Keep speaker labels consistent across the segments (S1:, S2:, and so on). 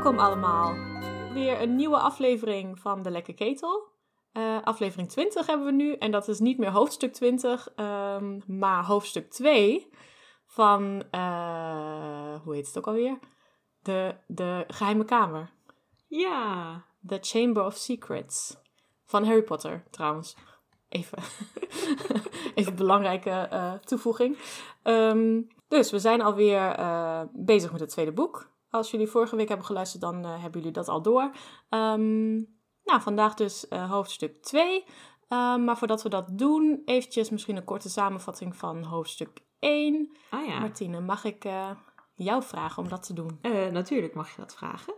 S1: Welkom allemaal. Weer een nieuwe aflevering van De Lekke Ketel. Uh, aflevering 20 hebben we nu. En dat is niet meer hoofdstuk 20, um, maar hoofdstuk 2 van, uh, hoe heet het ook alweer? De, de Geheime Kamer.
S2: Ja.
S1: The Chamber of Secrets. Van Harry Potter, trouwens. Even, even belangrijke uh, toevoeging. Um, dus we zijn alweer bezig met het tweede boek. Als jullie vorige week hebben geluisterd, dan uh, hebben jullie dat al door. Um, nou, vandaag dus uh, hoofdstuk 2. maar voordat we dat doen, eventjes misschien een korte samenvatting van hoofdstuk 1.
S2: Ah ja.
S1: Martine, mag ik jou vragen om dat te doen?
S2: natuurlijk mag je dat vragen.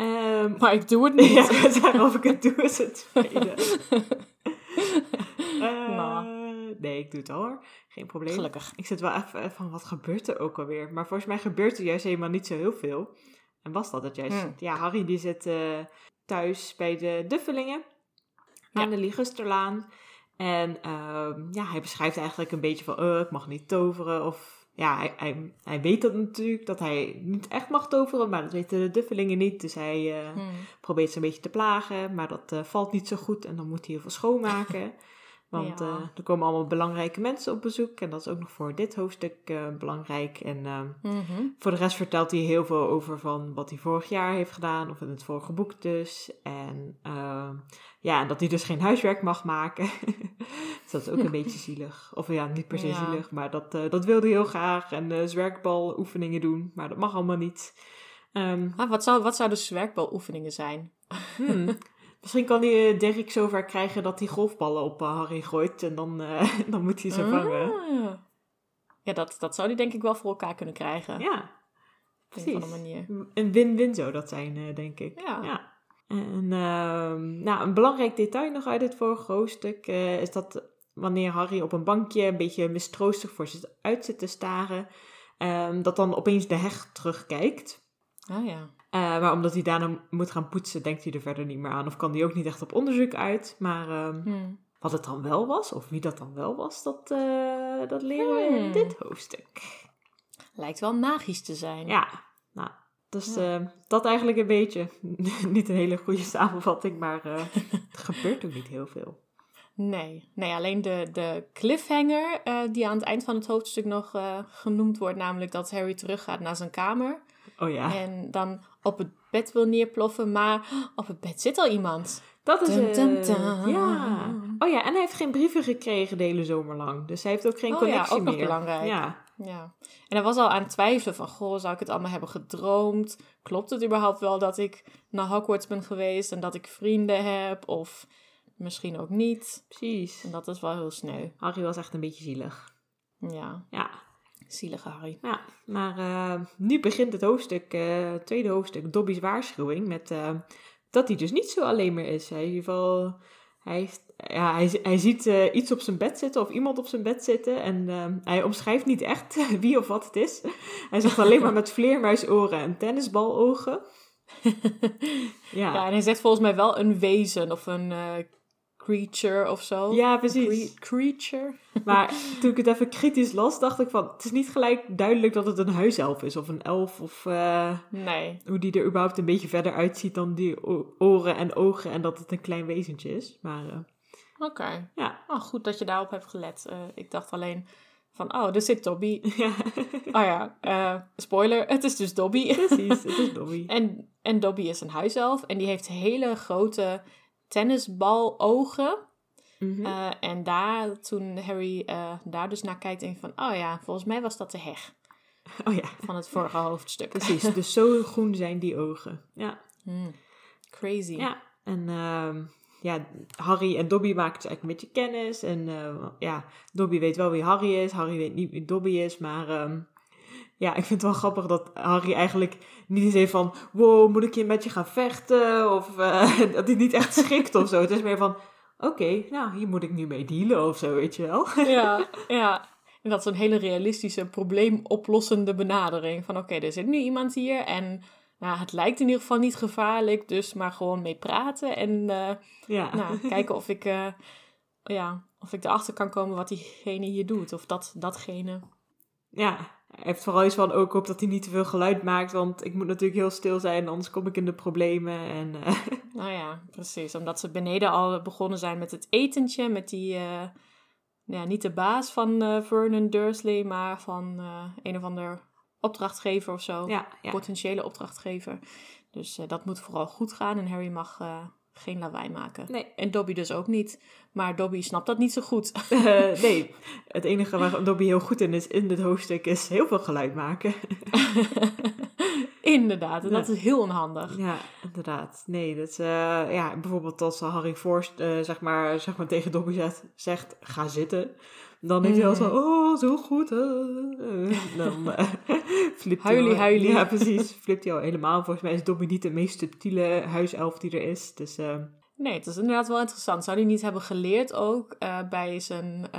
S2: Um,
S1: maar ik doe het niet.
S2: ja, of ik het doe is het tweede. Nee, ik doe het al hoor. Geen probleem.
S1: Gelukkig.
S2: Ik zit wel even van, wat gebeurt er ook alweer? Maar volgens mij gebeurt er juist helemaal niet zo heel veel. En was dat het juist?
S1: Hmm.
S2: Ja, Harry die zit uh, thuis bij de Duffelingen. Aan
S1: Ja.
S2: de Ligusterlaan. En uh, ja, hij beschrijft eigenlijk een beetje van, uh, ik mag niet toveren. Of ja, hij, hij, hij weet dat natuurlijk, dat hij niet echt mag toveren. Maar dat weten de Duffelingen niet. Dus hij uh,
S1: Hmm.
S2: probeert ze een beetje te plagen. Maar dat valt niet zo goed. En dan moet hij heel veel schoonmaken. Want
S1: Ja.
S2: uh, er komen allemaal belangrijke mensen op bezoek. En dat is ook nog voor dit hoofdstuk uh, belangrijk. En uh,
S1: Mhm.
S2: voor de rest vertelt hij heel veel over van wat hij vorig jaar heeft gedaan. Of in het vorige boek dus. En uh, ja, dat hij dus geen huiswerk mag maken. dus dat is ook een beetje zielig. Of ja, niet per se
S1: Ja.
S2: zielig. Maar dat, uh, dat wilde hij heel graag. En uh, zwerkbaloefeningen doen. Maar dat mag allemaal niet. Um,
S1: Ah, wat, zou, wat zouden zwerkbaloefeningen zijn?
S2: hmm. Misschien kan hij uh, Dirk zover krijgen dat hij golfballen op uh, Harry gooit. En dan, uh, dan moet hij ze vangen.
S1: Ah. Ja, dat, dat zou die denk ik wel voor elkaar kunnen krijgen.
S2: Ja,
S1: Op een
S2: precies.
S1: of andere manier.
S2: Een win-win zou dat zijn, denk ik.
S1: Ja.
S2: En uh, nou, een belangrijk detail nog uit het vorige hoofdstuk uh, is dat wanneer Harry op een bankje een beetje mistroostig voor zich uit zit te staren, um, dat dan opeens de heg terugkijkt.
S1: Ah ja.
S2: Uh, maar omdat hij daarna moet gaan poetsen, denkt hij er verder niet meer aan. Of kan hij ook niet echt op onderzoek uit. Maar um,
S1: Hmm.
S2: wat het dan wel was, of wie dat dan wel was, dat, uh, dat leren we in
S1: Hmm.
S2: dit hoofdstuk.
S1: Lijkt wel magisch te zijn.
S2: Ja, nou, dus
S1: Ja.
S2: uh, dat eigenlijk een beetje. niet een hele goede samenvatting, maar uh, er gebeurt ook niet heel veel.
S1: Nee, nee alleen de, de cliffhanger uh, die aan het eind van het hoofdstuk nog uh, genoemd wordt, namelijk dat Harry teruggaat naar zijn kamer
S2: Oh ja,
S1: en dan op het bed wil neerploffen, maar op het bed zit al iemand.
S2: dat is
S1: dum.
S2: Ja. Oh ja, en hij heeft geen brieven gekregen de hele zomer lang. Dus hij heeft ook geen
S1: Oh ja,
S2: connectie
S1: ook nog
S2: meer.
S1: belangrijk.
S2: Ja.
S1: Ja, en hij was al aan het twijfelen van, goh, zou ik het allemaal hebben gedroomd? Klopt het überhaupt wel dat ik naar Hogwarts ben geweest en dat ik vrienden heb? Of misschien ook niet.
S2: precies.
S1: En dat is wel heel sneu.
S2: Harry was echt een beetje zielig.
S1: Ja,
S2: Ja,
S1: zielige Harry.
S2: ja. maar uh, nu begint het hoofdstuk, uh, het tweede hoofdstuk, Dobby's waarschuwing, met uh, dat hij dus niet zo alleen meer is. Hij, in ieder geval, hij, ja, hij, hij ziet iets op zijn bed zitten of iemand op zijn bed zitten en hij omschrijft niet echt wie of wat het is. Hij zegt alleen maar met vleermuisoren en tennisbalogen. ja.
S1: Ja, en hij zegt volgens mij wel een wezen of een creature of zo.
S2: Ja, precies.
S1: Cre creature.
S2: Maar toen ik het even kritisch las, dacht ik van... Het is niet gelijk duidelijk dat het een huiself is of een elf of... Uh,
S1: nee.
S2: Hoe die er überhaupt een beetje verder uitziet dan die oren en ogen en dat het een klein wezentje is. Maar uh,
S1: Oké. Okay.
S2: ja.
S1: Oh, goed dat je daarop hebt gelet. Uh, ik dacht alleen van, oh, er zit Dobby.
S2: Ja.
S1: oh ja, uh, spoiler, het is dus Dobby.
S2: Precies, het is Dobby.
S1: en, en Dobby is een huiself en die heeft hele grote tennisbalogen.
S2: Mhm.
S1: Mm -hmm. uh, en daar, toen Harry uh, daar dus naar kijkt, denk van, oh ja, volgens mij was dat de heg.
S2: Oh ja.
S1: Van het vorige hoofdstuk.
S2: Precies, dus zo groen zijn die ogen. Ja.
S1: Mm. Crazy.
S2: Ja, en uh, ja, Harry en Dobby maken dus eigenlijk een beetje kennis. En uh, ja, Dobby weet wel wie Harry is. Harry weet niet wie Dobby is, maar... Um, ja, ik vind het wel grappig dat Harry eigenlijk niet eens heeft van... Wow, moet ik hier met je gaan vechten? Of uh, dat hij niet echt schikt of zo. Het is meer van... Oké, okay, nou, hier moet ik nu mee dealen of zo, weet je wel.
S1: Ja, ja. En dat is een hele realistische, probleemoplossende benadering. Van oké, okay, er zit nu iemand hier en nou, het lijkt in ieder geval niet gevaarlijk. Dus maar gewoon mee praten en uh,
S2: ja.
S1: nou, kijken of ik, uh, ja, of ik erachter kan komen wat diegene hier doet. Of dat, datgene.
S2: Ja, hij heeft vooral iets van, ook op dat hij niet te veel geluid maakt, want ik moet natuurlijk heel stil zijn, anders kom ik in de problemen. En, uh...
S1: Nou ja, precies. Omdat ze beneden al begonnen zijn met het etentje, met die, uh, ja, niet de baas van uh, Vernon Dursley, maar van een of ander opdrachtgever of zo.
S2: Ja, ja.
S1: Potentiële opdrachtgever. Dus dat moet vooral goed gaan en Harry mag geen lawaai maken.
S2: Nee.
S1: En Dobby dus ook niet. Maar Dobby snapt dat niet zo goed.
S2: Uh, nee, het enige waar Dobby heel goed in is in dit hoofdstuk is heel veel geluid maken.
S1: inderdaad, en dat is heel onhandig.
S2: Ja, inderdaad. Nee, dat is, uh, ja, bijvoorbeeld als Harry Forst uh, zeg, maar, zeg maar tegen Dobby zegt, zegt ga zitten. Dan heeft hij al zo, oh, zo goed. dan flipt
S1: huilie,
S2: hij
S1: huilie.
S2: Ja, precies. Flipt hij al helemaal. Volgens mij is Dobby niet de meest subtiele huiself die er is. Dus, uh...
S1: Nee, het is inderdaad wel interessant. Zou hij niet hebben geleerd ook uh, bij zijn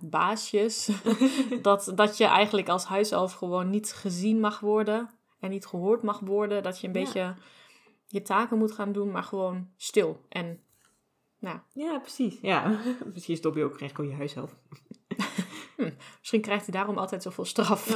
S1: baasjes... dat, dat je eigenlijk als huiself gewoon niet gezien mag worden... en niet gehoord mag worden. Dat je een
S2: Ja.
S1: beetje je taken moet gaan doen, maar gewoon stil. En nou,
S2: Ja, precies. Ja, misschien is Dobby ook geen goede huiself.
S1: misschien krijgt hij daarom altijd zoveel straf.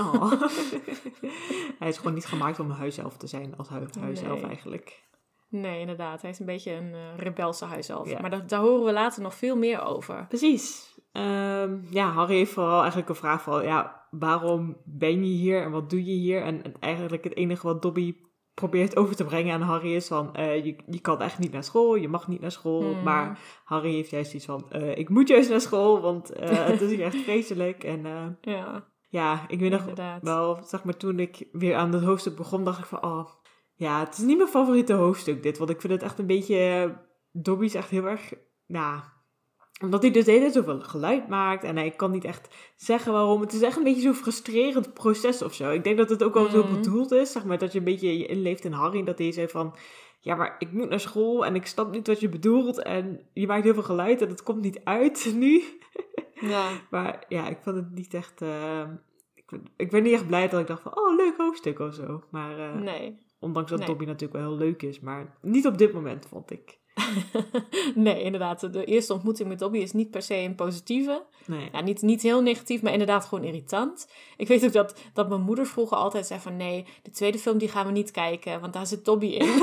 S2: Hij is gewoon niet gemaakt om een huiself te zijn als hu huiself
S1: Nee.
S2: eigenlijk.
S1: Nee, inderdaad. Hij is een beetje een eh, rebelse huiself.
S2: Ja.
S1: Maar dat, daar horen we later nog veel meer over.
S2: Precies. Ehm, ja, Harry heeft vooral eigenlijk een vraag van, ja, waarom ben je hier en wat doe je hier? En, en eigenlijk het enige wat Dobby probeert over te brengen aan Harry is van, eh, je, je kan echt niet naar school, je mag niet naar school.
S1: Hmm.
S2: Maar Harry heeft juist iets van, eh, ik moet juist naar school, want eh, het is hier echt vreselijk. En
S1: Ja,
S2: ja, ik weet nog wel, zeg maar, toen ik weer aan het hoofdstuk begon, dacht ik van, oh, ja, het is niet mijn favoriete hoofdstuk dit. Want ik vind het echt een beetje, Dobby is echt heel erg, nou, omdat hij dus de hele tijd zoveel geluid maakt en hij kan niet echt zeggen waarom. Het is echt een beetje zo'n frustrerend proces of zo. Ik denk dat het ook wel zo
S1: Mhm.
S2: bedoeld is, zeg maar, dat je een beetje je inleeft in Harry. Dat hij zei van, ja, maar ik moet naar school en ik snap niet wat je bedoelt. En je maakt heel veel geluid en het komt niet uit nu.
S1: Ja,
S2: Maar ja, ik vond het niet echt. eh, ik, ben- ik ben niet echt blij dat ik dacht van, oh, leuk hoofdstuk of zo. Maar eh,
S1: nee.
S2: ondanks dat
S1: nee.
S2: Dobby natuurlijk wel heel leuk is, maar niet op dit moment, vond ik.
S1: nee, inderdaad. De eerste ontmoeting met Dobby is niet per se een positieve.
S2: Nee.
S1: Ja, niet, niet heel negatief, maar inderdaad gewoon irritant. Ik weet ook dat, dat mijn moeder vroeger altijd zei van... Nee, de tweede film die gaan we niet kijken, want daar zit Dobby in.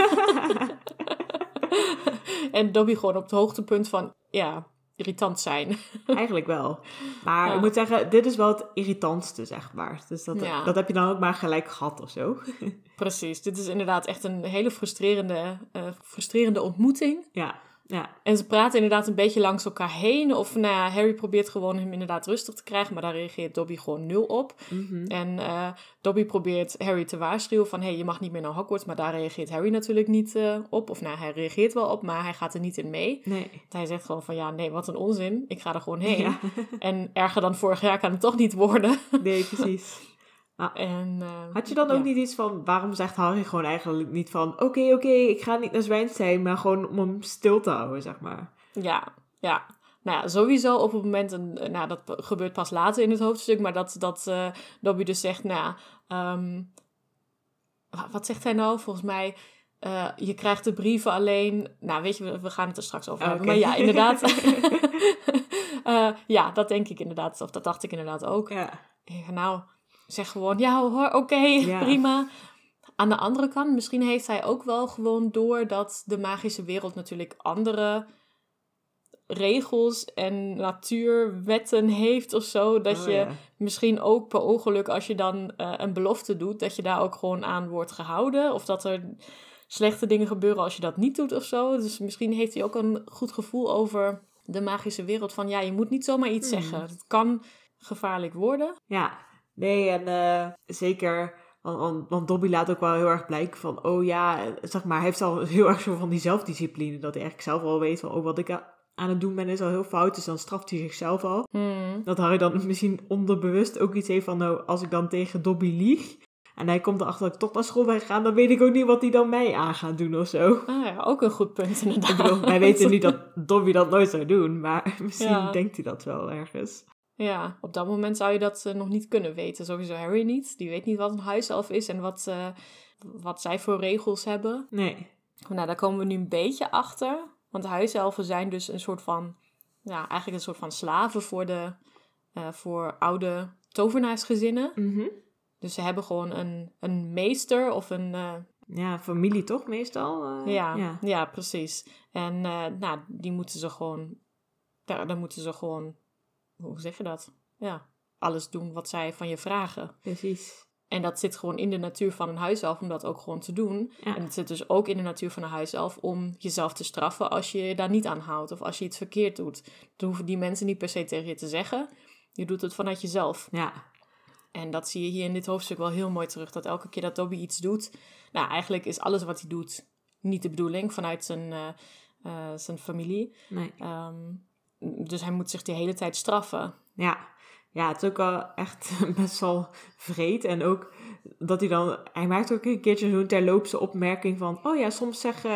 S1: en Dobby gewoon op het hoogtepunt van, ja, irritant zijn.
S2: Eigenlijk wel. Maar
S1: Ja.
S2: ik moet zeggen, dit is wel het irritantste, zeg maar. Dus dat,
S1: Ja.
S2: dat heb je dan ook maar gelijk gehad of zo.
S1: Precies, dit is inderdaad echt een hele frustrerende, eh, frustrerende ontmoeting.
S2: ja, ja.
S1: En ze praten inderdaad een beetje langs elkaar heen. Of nou ja, Harry probeert gewoon hem inderdaad rustig te krijgen, maar daar reageert Dobby gewoon nul op.
S2: Mhm.
S1: En eh, Dobby probeert Harry te waarschuwen van... hé, hey, je mag niet meer naar Hogwarts. Maar daar reageert Harry natuurlijk niet eh, op. Of nou, hij reageert wel op, maar hij gaat er niet in mee.
S2: Nee.
S1: Hij zegt gewoon van... ja, nee, wat een onzin. Ik ga er gewoon heen.
S2: Ja.
S1: En erger dan vorig jaar kan het toch niet worden.
S2: Nee, precies.
S1: en, eh,
S2: Had je dan ook
S1: ja.
S2: niet iets van, waarom zegt Harry gewoon eigenlijk niet van, oké, oké, ik ga niet naar Zwijnstein, maar gewoon om hem stil te houden, zeg maar.
S1: Ja, ja. Nou ja, sowieso op het moment, een, nou dat gebeurt pas later in het hoofdstuk, maar dat, dat eh, Dobby dus zegt, nou, ehm, wa- wat zegt hij nou? Volgens mij, eh, je krijgt de brieven alleen, nou weet je, we, we gaan het er straks over hebben. Maar ja, inderdaad. Eh, ja, dat denk ik inderdaad, of dat dacht ik inderdaad ook.
S2: Ja.
S1: Nou, zeg gewoon, ja hoor, oké,
S2: Ja.
S1: prima. Aan de andere kant, misschien heeft hij ook wel gewoon door dat de magische wereld natuurlijk andere regels en natuurwetten heeft of zo. Dat
S2: Oh,
S1: je
S2: ja.
S1: misschien ook per ongeluk, als je dan eh, een belofte doet, dat je daar ook gewoon aan wordt gehouden. Of dat er slechte dingen gebeuren als je dat niet doet of zo. Dus misschien heeft hij ook een goed gevoel over de magische wereld. Van ja, je moet niet zomaar iets
S2: Hmm.
S1: zeggen. Het kan gevaarlijk worden.
S2: Ja, nee, en eh, zeker, want, want, want Dobby laat ook wel heel erg blijken van, oh ja, zeg maar, hij heeft al heel erg zo van die zelfdiscipline, dat hij eigenlijk zelf al weet van, oh, wat ik aan het doen ben is al heel fout, dus dan straft hij zichzelf al.
S1: Hmm.
S2: Dat Harry dan misschien onderbewust ook iets heeft van, nou, als ik dan tegen Dobby lieg, en hij komt erachter dat ik toch naar school ben gegaan, dan weet ik ook niet wat hij dan mij aan gaat doen of zo.
S1: Ah ja, ook een goed punt inderdaad.
S2: Ik bedoel, wij weten nu dat Dobby dat nooit zou doen, maar misschien
S1: Ja.
S2: denkt hij dat wel ergens.
S1: Ja, op dat moment zou je dat eh, nog niet kunnen weten. Sowieso Harry niet. Die weet niet wat een huiself is en wat, eh, wat zij voor regels hebben.
S2: Nee.
S1: Nou, daar komen we nu een beetje achter. Want huiselfen zijn dus een soort van... Ja, eigenlijk een soort van slaven voor de... eh, voor oude tovenaarsgezinnen.
S2: Mhm.
S1: Dus ze hebben gewoon een, een meester of een... eh,
S2: Ja, familie toch meestal?
S1: ja,
S2: ja.
S1: ja. precies. En nou, die moeten ze gewoon... Daar, dan moeten ze gewoon... Hoe zeg je dat? Ja, alles doen wat zij van je vragen.
S2: precies.
S1: En dat zit gewoon in de natuur van een huiself om dat ook gewoon te doen.
S2: Ja.
S1: En het zit dus ook in de natuur van een huiself om jezelf te straffen als je je daar niet aan houdt of als je iets verkeerd doet. Dat hoeven die mensen niet per se tegen je te zeggen. Je doet het vanuit jezelf.
S2: Ja,
S1: En dat zie je hier in dit hoofdstuk wel heel mooi terug. Dat elke keer dat Dobby iets doet, nou eigenlijk is alles wat hij doet niet de bedoeling vanuit zijn, eh, eh, zijn familie.
S2: nee.
S1: Ehm, dus hij moet zich de hele tijd straffen.
S2: Ja. ja, het is ook wel echt best wel vreed. En ook dat hij dan... Hij maakt ook een keertje zo'n terloopse opmerking van... Oh ja, soms zeggen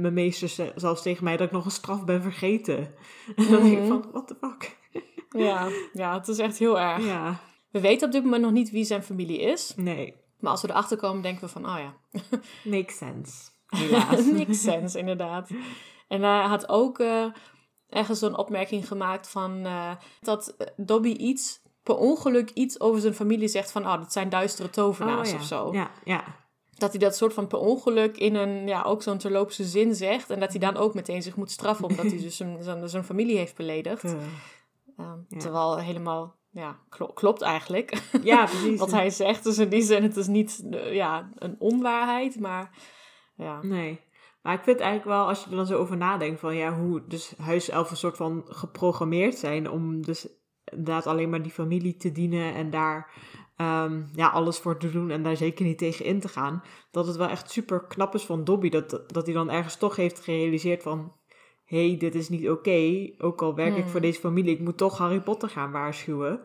S2: mijn meesters zelfs tegen mij dat ik nog een straf ben vergeten. En dan denk ik
S1: Mhm.
S2: van, what the fuck?
S1: Ja, ja, het is echt heel erg.
S2: Ja,
S1: We weten op dit moment nog niet wie zijn familie is.
S2: nee.
S1: Maar als we erachter komen, denken we van, oh ja,
S2: Makes sense.
S1: Niks sens inderdaad. En hij had ook eh, ergens zo'n opmerking gemaakt van eh, dat eh, Dobby iets, per ongeluk iets over zijn familie zegt van, oh, dat zijn duistere tovenaars
S2: Oh, ja.
S1: of zo.
S2: Ja, ja.
S1: Dat hij dat soort van per ongeluk in een, ja, ook zo'n terloopse zin zegt. En dat hij dan ook meteen zich moet straffen, omdat hij dus zijn, zijn, zijn familie heeft beledigd.
S2: Eh,
S1: Ehm,
S2: Ja.
S1: Terwijl helemaal, ja, klo- klopt eigenlijk.
S2: Ja, precies.
S1: wat hij zegt. Dus in die zin, het is niet eh, ja, een onwaarheid, maar ja.
S2: Nee. Maar ik vind eigenlijk wel, als je er dan zo over nadenkt, van ja, hoe dus huiselfen een soort van geprogrammeerd zijn om dus inderdaad alleen maar die familie te dienen en daar ehm, ja, alles voor te doen en daar zeker niet tegen in te gaan. Dat het wel echt super knap is van Dobby, dat, dat hij dan ergens toch heeft gerealiseerd van, hé, hey, dit is niet oké, ook al werk ik
S1: Hmm.
S2: voor deze familie, ik moet toch Harry Potter gaan waarschuwen.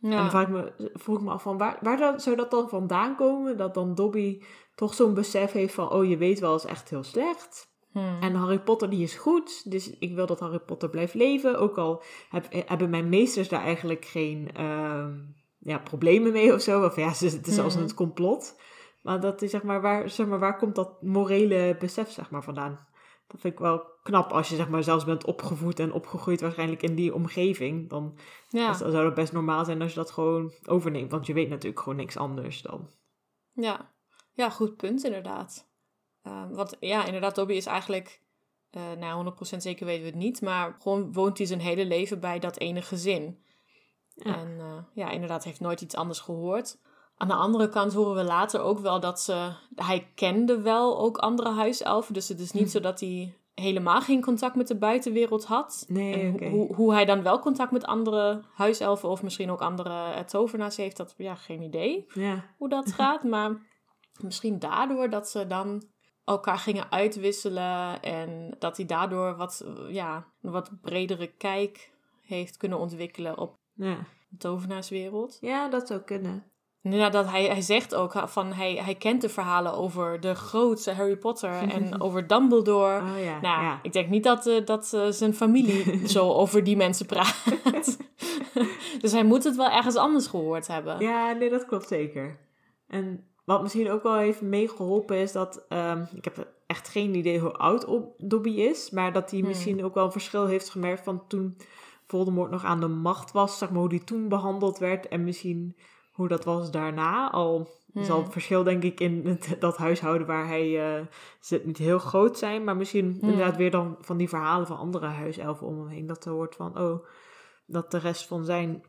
S2: En dan
S1: Ja,
S2: vraag ik me, vroeg ik me af van waar, waar dat, zou dat dan vandaan komen? Dat dan Dobby toch zo'n besef heeft van, oh je weet wel, is echt heel slecht.
S1: Hmm.
S2: En Harry Potter die is goed, dus ik wil dat Harry Potter blijft leven. Ook al heb, hebben mijn meesters daar eigenlijk geen ehm, ja, problemen mee of zo. Of ja, ze- het is als
S1: Mhm.
S2: een complot. Maar dat is zeg maar, waar, zeg maar, waar komt dat morele besef zeg maar vandaan? Dat vind ik wel knap als je zeg maar zelfs bent opgevoed en opgegroeid waarschijnlijk in die omgeving. Dan
S1: ja.
S2: zou het best normaal zijn als je dat gewoon overneemt. Want je weet natuurlijk gewoon niks anders dan.
S1: Ja. Ja, goed punt inderdaad. Ehm, want ja, inderdaad, Dobby is eigenlijk, eh nou 100% zeker weten we het niet, maar gewoon woont hij zijn hele leven bij dat ene gezin.
S2: Ja.
S1: En eh, ja, inderdaad, heeft nooit iets anders gehoord. Aan de andere kant horen we later ook wel dat ze, hij kende wel ook andere huiselfen, dus het is niet
S2: Hm.
S1: zo dat hij helemaal geen contact met de buitenwereld had.
S2: Nee, oké.
S1: hoe, hoe hij dan wel contact met andere huiselfen of misschien ook andere eh, tovenaars heeft, dat ja, geen idee
S2: Ja,
S1: hoe dat gaat. Maar misschien daardoor dat ze dan elkaar gingen uitwisselen en dat hij daardoor wat, ja, een wat bredere kijk heeft kunnen ontwikkelen op
S2: ja.
S1: de tovenaarswereld.
S2: ja, dat zou kunnen.
S1: Ja, dat hij, hij zegt ook van hij, hij kent de verhalen over de grootste Harry Potter en over Dumbledore.
S2: Oh ja,
S1: Nou,
S2: ja.
S1: ik denk niet dat, eh, dat eh, zijn familie zo over die mensen praat. dus hij moet het wel ergens anders gehoord hebben.
S2: Ja, nee, dat klopt zeker. En wat misschien ook wel heeft meegeholpen is dat... ehm, ik heb echt geen idee hoe oud Ob- Dobby is. Maar dat hij
S1: Hmm.
S2: misschien ook wel een verschil heeft gemerkt van toen Voldemort nog aan de macht was. Zeg maar hoe die toen behandeld werd. En misschien hoe dat was daarna. Al zal het verschil denk ik in het, dat huishouden waar hij eh, zit niet heel groot zijn. Maar misschien inderdaad weer dan van die verhalen van andere huiselfen om hem heen. Dat er hoort van, oh, dat de rest van zijn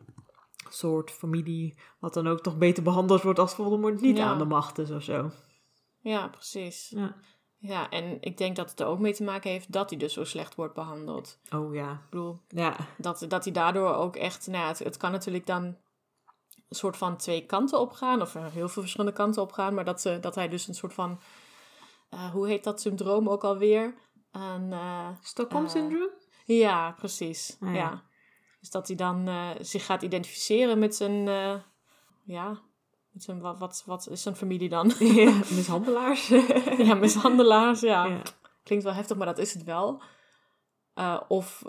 S2: soort familie, wat dan ook toch beter behandeld wordt als Voldemort niet
S1: Ja.
S2: aan de macht is of zo.
S1: Ja, precies.
S2: Ja.
S1: Ja, en ik denk dat het er ook mee te maken heeft dat hij dus zo slecht wordt behandeld.
S2: Oh ja.
S1: Ik bedoel,
S2: Ja.
S1: dat, dat hij daardoor ook echt... Nou ja, het, het kan natuurlijk dan een soort van twee kanten opgaan. Of heel veel verschillende kanten opgaan. Maar dat, ze, dat hij dus een soort van... eh, hoe heet dat syndroom ook alweer? Een, eh,
S2: Stockholm
S1: Eh,
S2: syndroom?
S1: Ja, precies.
S2: Ah, ja.
S1: ja. Dus dat hij dan eh, zich gaat identificeren met zijn, eh, ja, met zijn, wat, wat, wat is zijn familie dan?
S2: ja, mishandelaars.
S1: ja, mishandelaars, ja.
S2: Ja.
S1: Klinkt wel heftig, maar dat is het wel. Eh, of,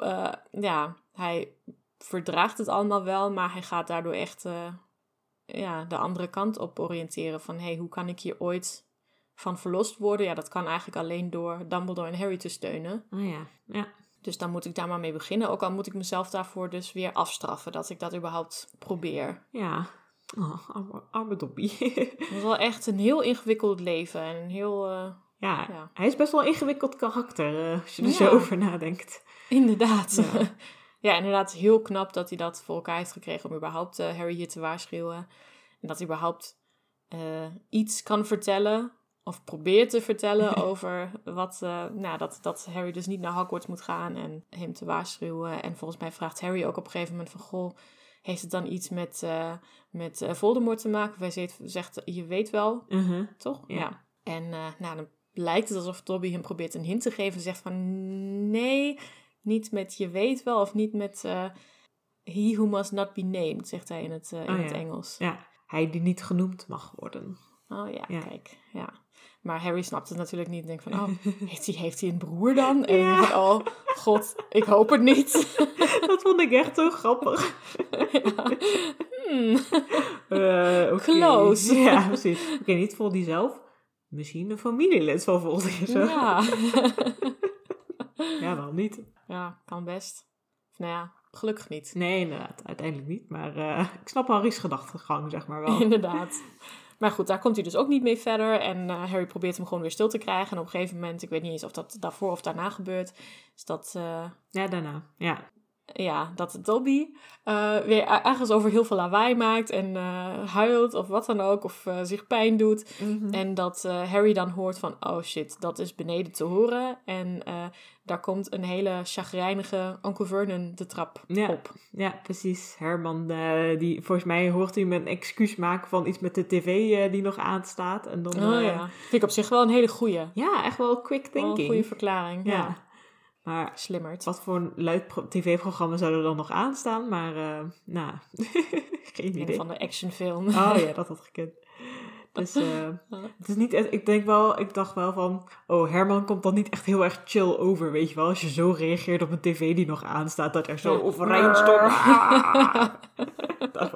S1: ja, hij verdraagt het allemaal wel, maar hij gaat daardoor echt ja, de andere kant op oriënteren. Van, hé, hey, hoe kan ik hier ooit van verlost worden? Ja, dat kan eigenlijk alleen door Dumbledore en Harry te steunen.
S2: Oh ja. Ja.
S1: Dus dan moet ik daar maar mee beginnen. Ook al moet ik mezelf daarvoor dus weer afstraffen dat ik dat überhaupt probeer.
S2: Ja. Oh, arme, arme Dobby.
S1: Het was wel echt een heel ingewikkeld leven. En een heel... eh,
S2: ja,
S1: Ja.
S2: hij is best wel een ingewikkeld karakter, eh, als je er
S1: Ja.
S2: zo over nadenkt.
S1: Inderdaad.
S2: Ja.
S1: Ja. inderdaad heel knap dat hij dat voor elkaar heeft gekregen om überhaupt eh, Harry hier te waarschuwen. En dat hij überhaupt iets kan vertellen, of probeert te vertellen over wat, eh, nou, dat, dat Harry dus niet naar Hogwarts moet gaan en hem te waarschuwen. En volgens mij vraagt Harry ook op een gegeven moment van, goh, heeft het dan iets met, eh, met eh, Voldemort te maken? Of hij zegt, zegt, je weet wel,
S2: Mhm.
S1: toch?
S2: Ja.
S1: En nou, dan lijkt het alsof Dobby hem probeert een hint te geven. En zegt van, nee, niet met je weet wel. Of niet met he who must not be named, zegt hij in het, in
S2: Oh,
S1: het. Engels.
S2: ja, hij die niet genoemd mag worden.
S1: Oh ja,
S2: Ja.
S1: kijk, ja. Maar Harry snapt het natuurlijk niet. En denkt van, oh, heeft hij, heeft hij een broer dan? En
S2: Ja.
S1: denk van, oh, god, ik hoop het niet.
S2: Dat vond ik echt zo grappig.
S1: ja. Hmm.
S2: Eh.
S1: Close.
S2: Ja, precies. Oké, niet Voldy zelf. Misschien een familielid van Voldy. Zo. Ja.
S1: ja.
S2: waarom niet?
S1: ja, kan best. Of nou ja, gelukkig niet.
S2: Nee, inderdaad. Uiteindelijk niet. Maar eh, ik snap Harry's gedachtegang, zeg maar wel.
S1: Inderdaad. Maar goed, daar komt hij dus ook niet mee verder. En eh, Harry probeert hem gewoon weer stil te krijgen. En op een gegeven moment, ik weet niet eens of dat daarvoor of daarna gebeurt, is dat, eh,
S2: Ja, daarna. Ja.
S1: Ja, dat Dobby eh, weer ergens over heel veel lawaai maakt en eh, huilt of wat dan ook, of eh, zich pijn doet.
S2: Mhm.
S1: En dat Harry dan hoort van, oh shit, dat is beneden te horen. En daar komt een hele chagrijnige Uncle Vernon de trap
S2: Ja.
S1: op.
S2: Ja, precies. Herman, die, volgens mij hoort hij hem een excuus maken van iets met de tv die nog aanstaat. En dan,
S1: Oh ja, vind ik op zich wel een hele goeie.
S2: ja, echt wel quick
S1: Wel een
S2: thinking.
S1: goede verklaring. Ja.
S2: ja. Maar
S1: Slimmerd.
S2: wat voor een luid pro- tv-programma zou er dan nog aanstaan? Maar, eh, nou, geen
S1: Een
S2: idee.
S1: van de actionfilm.
S2: Oh ja, dat had gekund. Dus eh, het is niet ik denk wel, ik dacht wel van, oh Herman komt dan niet echt heel erg chill over, weet je wel. Als je zo reageert op een tv die nog aanstaat, dat er zo overeind stond. Ah. dat.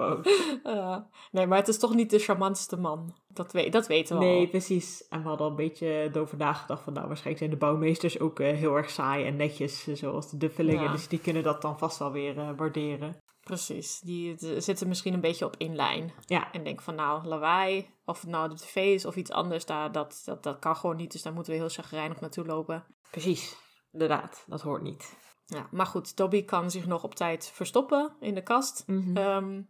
S1: Uh, nee, maar het is toch niet de charmantste man. Dat, we dat weten we
S2: Nee,
S1: al.
S2: precies. En we hadden al een beetje erover nagedacht van, nou waarschijnlijk zijn de bouwmeesters ook eh, heel erg saai en netjes, eh, zoals de Duffelingen.
S1: Ja.
S2: Dus die kunnen dat dan vast wel weer waarderen.
S1: Precies. Die zitten misschien een beetje op in lijn.
S2: Ja,
S1: En denken van nou, lawaai, of het nou de tv is of iets anders, daar, dat, dat, dat kan gewoon niet. Dus daar moeten we heel chagrijnig naartoe lopen.
S2: precies. Inderdaad, dat hoort niet.
S1: Ja, maar goed, Dobby kan zich nog op tijd verstoppen in de kast.
S2: Mhm.
S1: Ehm,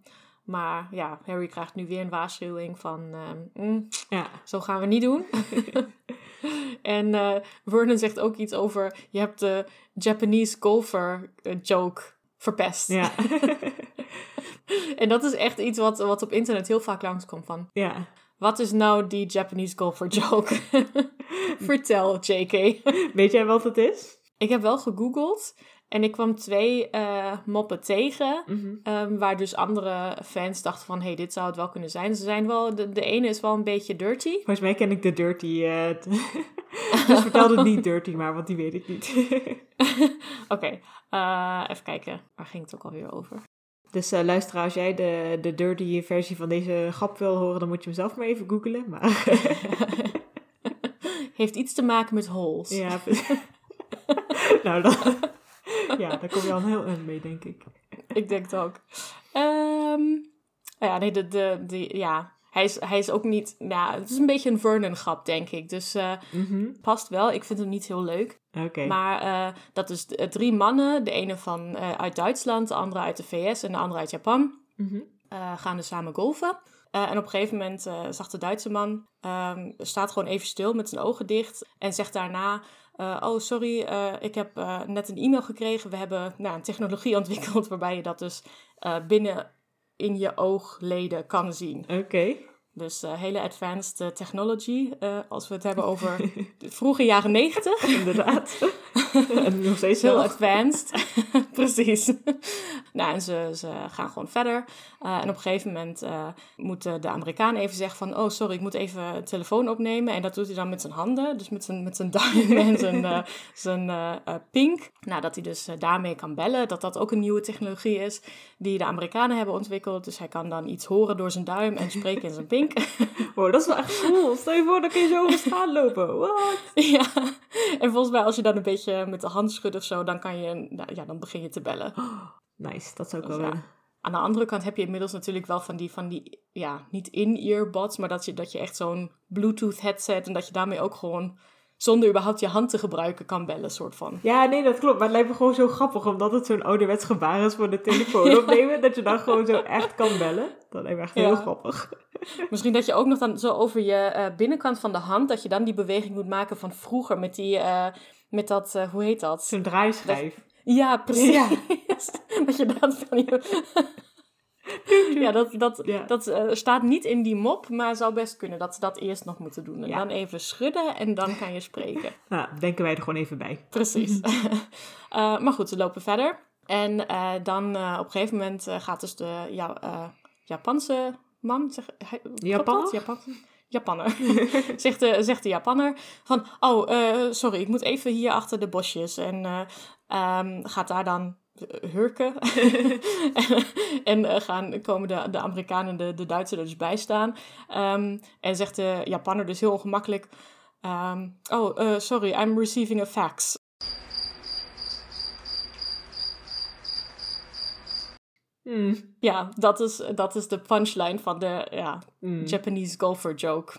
S1: maar ja, Harry krijgt nu weer een waarschuwing van... ehm, mm,
S2: Ja,
S1: Zo gaan we niet doen. en eh Vernon zegt ook iets over: je hebt de Japanese golfer eh, joke verpest.
S2: ja,
S1: en dat is echt iets wat, wat op internet heel vaak langskomt van.
S2: ja.
S1: Wat is nou die Japanese golfer joke? Vertel, JK.
S2: Weet jij wat het is?
S1: ik heb wel gegoogeld en ik kwam twee eh, moppen tegen.
S2: Mhm.
S1: ehm, waar dus andere fans dachten van, hey, dit zou het wel kunnen zijn. Ze zijn wel, de, de ene is wel een beetje dirty.
S2: Volgens mij ken ik de dirty. eh, dus vertel het niet dirty, maar want die weet ik niet.
S1: Oké, eh, even kijken. Waar ging het ook alweer over?
S2: dus luisteraar, als jij de, de dirty versie van deze grap wil horen, dan moet je hem zelf maar even googlen. Maar
S1: Heeft iets te maken met holes.
S2: ja, nou dan, ja, daar kom je al een heel eind mee, denk ik.
S1: Ik denk het ook. Ehm, nou ja, nee, de, de, de, ja. Hij, is, hij is ook niet... Nou, het is een beetje een Vernon-grap, denk ik. Dus eh,
S2: Mhm.
S1: past wel. Ik vind hem niet heel leuk. Maar eh, dat is d- drie mannen. De ene van, eh, uit Duitsland, de andere uit de VS en de andere uit Japan.
S2: Mhm.
S1: eh, gaan dus samen golfen. Eh, en op een gegeven moment eh, zag de Duitse man, ehm, staat gewoon even stil met zijn ogen dicht en zegt daarna, eh, oh sorry, eh, ik heb eh, net een e-mail gekregen. We hebben nou, een technologie ontwikkeld waarbij je dat dus binnen in je oogleden kan zien.
S2: Oké.
S1: Dus eh, hele advanced eh, technology, eh, als we het hebben over de vroege jaren negentig.
S2: Inderdaad. en nog steeds
S1: Heel advanced. Precies. nou, en ze, ze gaan gewoon verder. En op een gegeven moment moet de, Amerikaan even zeggen van... Oh, sorry, ik moet even een telefoon opnemen. En dat doet hij dan met zijn handen. Dus met zijn, met zijn duim en zijn, zijn pink. Nou, dat hij dus daarmee kan bellen. Dat dat ook een nieuwe technologie is die de Amerikanen hebben ontwikkeld. Dus hij kan dan iets horen door zijn duim en spreken in zijn pink.
S2: Wow, dat is wel echt cool. Stel je voor, dan kun je zo over straat lopen. What?
S1: ja. En volgens mij als je dan een beetje met de hand schudt of zo... dan, kan je, nou, ja, dan begin je te bellen.
S2: Nice, dat zou ik
S1: Dus
S2: wel
S1: ja.
S2: willen.
S1: Aan de andere kant heb je inmiddels natuurlijk wel van die, van die ja, niet in-earbuds, maar dat je, dat je echt zo'n Bluetooth headset en dat je daarmee ook gewoon zonder überhaupt je hand te gebruiken kan bellen, soort van.
S2: Ja, nee, dat klopt. Maar het lijkt me gewoon zo grappig, omdat het zo'n ouderwets gebaar is voor de telefoon opnemen, dat je dan gewoon zo echt kan bellen. Dat lijkt me echt heel grappig.
S1: Misschien dat je ook nog dan zo over je eh, binnenkant van de hand, dat je dan die beweging moet maken van vroeger met die, eh, met dat, eh, hoe heet dat?
S2: Zo'n draaischijf.
S1: Ja, precies.
S2: Ja.
S1: dat je dat van je... ja, dat, dat,
S2: Ja.
S1: dat eh, staat niet in die mop, maar zou best kunnen dat ze dat eerst nog moeten doen. En
S2: Ja.
S1: dan even schudden en dan kan je spreken.
S2: Nou, denken wij er gewoon even bij.
S1: Precies. Eh, maar goed, ze lopen verder. En eh, dan op een gegeven moment gaat dus de ja, Japanse man... Zeg, hij, klopt
S2: Japanner?
S1: dat? Japan, Japanner. zegt, de, zegt de Japanner van... Oh, sorry, ik moet even hier achter de bosjes. En ehm, gaat daar dan hurken. en eh, gaan, komen de, de Amerikanen en de, de Duitsers er dus bij staan. Ehm, en zegt de Japanner dus heel ongemakkelijk... ehm, oh, eh, sorry, I'm receiving a fax.
S2: Hmm.
S1: Ja, dat is, dat is de punchline van de ja,
S2: Hmm.
S1: Japanese golfer joke.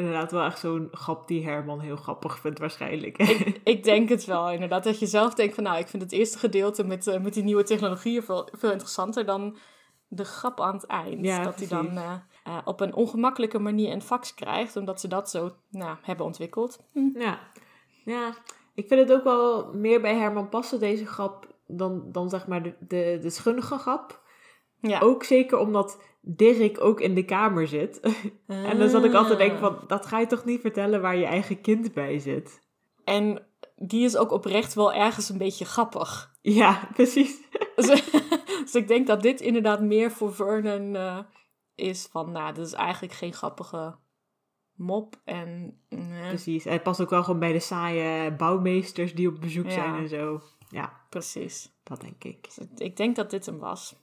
S2: Inderdaad wel echt zo'n grap die Herman heel grappig vindt waarschijnlijk.
S1: Ik, ik denk het wel, inderdaad. Dat je zelf denkt van, nou, ik vind het eerste gedeelte met, eh, met die nieuwe technologieën veel, veel interessanter dan de grap aan het eind.
S2: Ja,
S1: dat hij dan eh, eh, op een ongemakkelijke manier een fax krijgt, omdat ze dat zo nou, hebben ontwikkeld. Hm.
S2: Ja. ja, ik vind het ook wel meer bij Herman passen, deze grap, dan, dan zeg maar de, de, de schunnige grap.
S1: Ja.
S2: Ook zeker omdat Dirk ook in de kamer zit. en dan zat ik altijd te denken
S1: Ah.
S2: van, dat ga je toch niet vertellen waar je eigen kind bij zit?
S1: En die is ook oprecht wel ergens een beetje grappig.
S2: Ja, precies.
S1: Dus, dus ik denk dat dit inderdaad meer voor Vernon eh, is van, nou, dit is eigenlijk geen grappige mop. En eh,
S2: Precies. Hij past ook wel gewoon bij de saaie bouwmeesters die op bezoek
S1: Ja.
S2: zijn en zo. Ja,
S1: precies.
S2: dat denk ik.
S1: Dus ik denk dat dit hem was.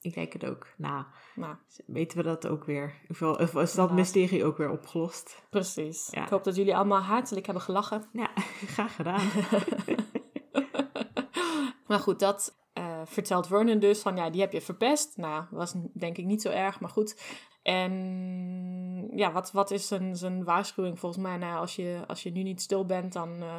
S2: Ik denk het ook. Nou,
S1: Nou,
S2: weten we dat ook weer? Of is dat mysterie ook weer opgelost?
S1: precies.
S2: Ja.
S1: Ik hoop dat jullie allemaal hartelijk hebben gelachen.
S2: Ja, graag gedaan.
S1: Maar goed, dat eh, vertelt Vernon dus van, ja, die heb je verpest. Nou, was denk ik niet zo erg, maar goed. En ja, wat, wat is zijn, zijn waarschuwing volgens mij? Nou, als je, als je nu niet stil bent, dan eh,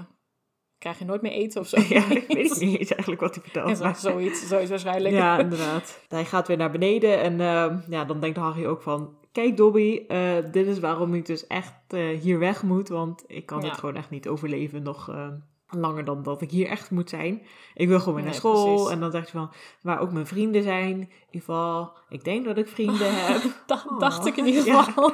S1: krijg je nooit meer eten of zo.
S2: ja, ik weet niet eens eigenlijk wat hij vertelt.
S1: Ja, zoiets, zoiets waarschijnlijk.
S2: Ja, inderdaad. Hij gaat weer naar beneden en eh, ja, dan denkt Harry ook van... Kijk Dobby, eh, dit is waarom ik dus echt eh, hier weg moet. Want ik kan
S1: Ja.
S2: het gewoon echt niet overleven nog eh, langer dan dat ik hier echt moet zijn. Ik wil gewoon weer naar
S1: Nee,
S2: school.
S1: precies.
S2: En dan zegt hij van, waar ook mijn vrienden zijn. In ieder geval, ik denk dat ik vrienden heb.
S1: Dat
S2: Oh.
S1: dacht ik in ieder
S2: Ja.
S1: geval.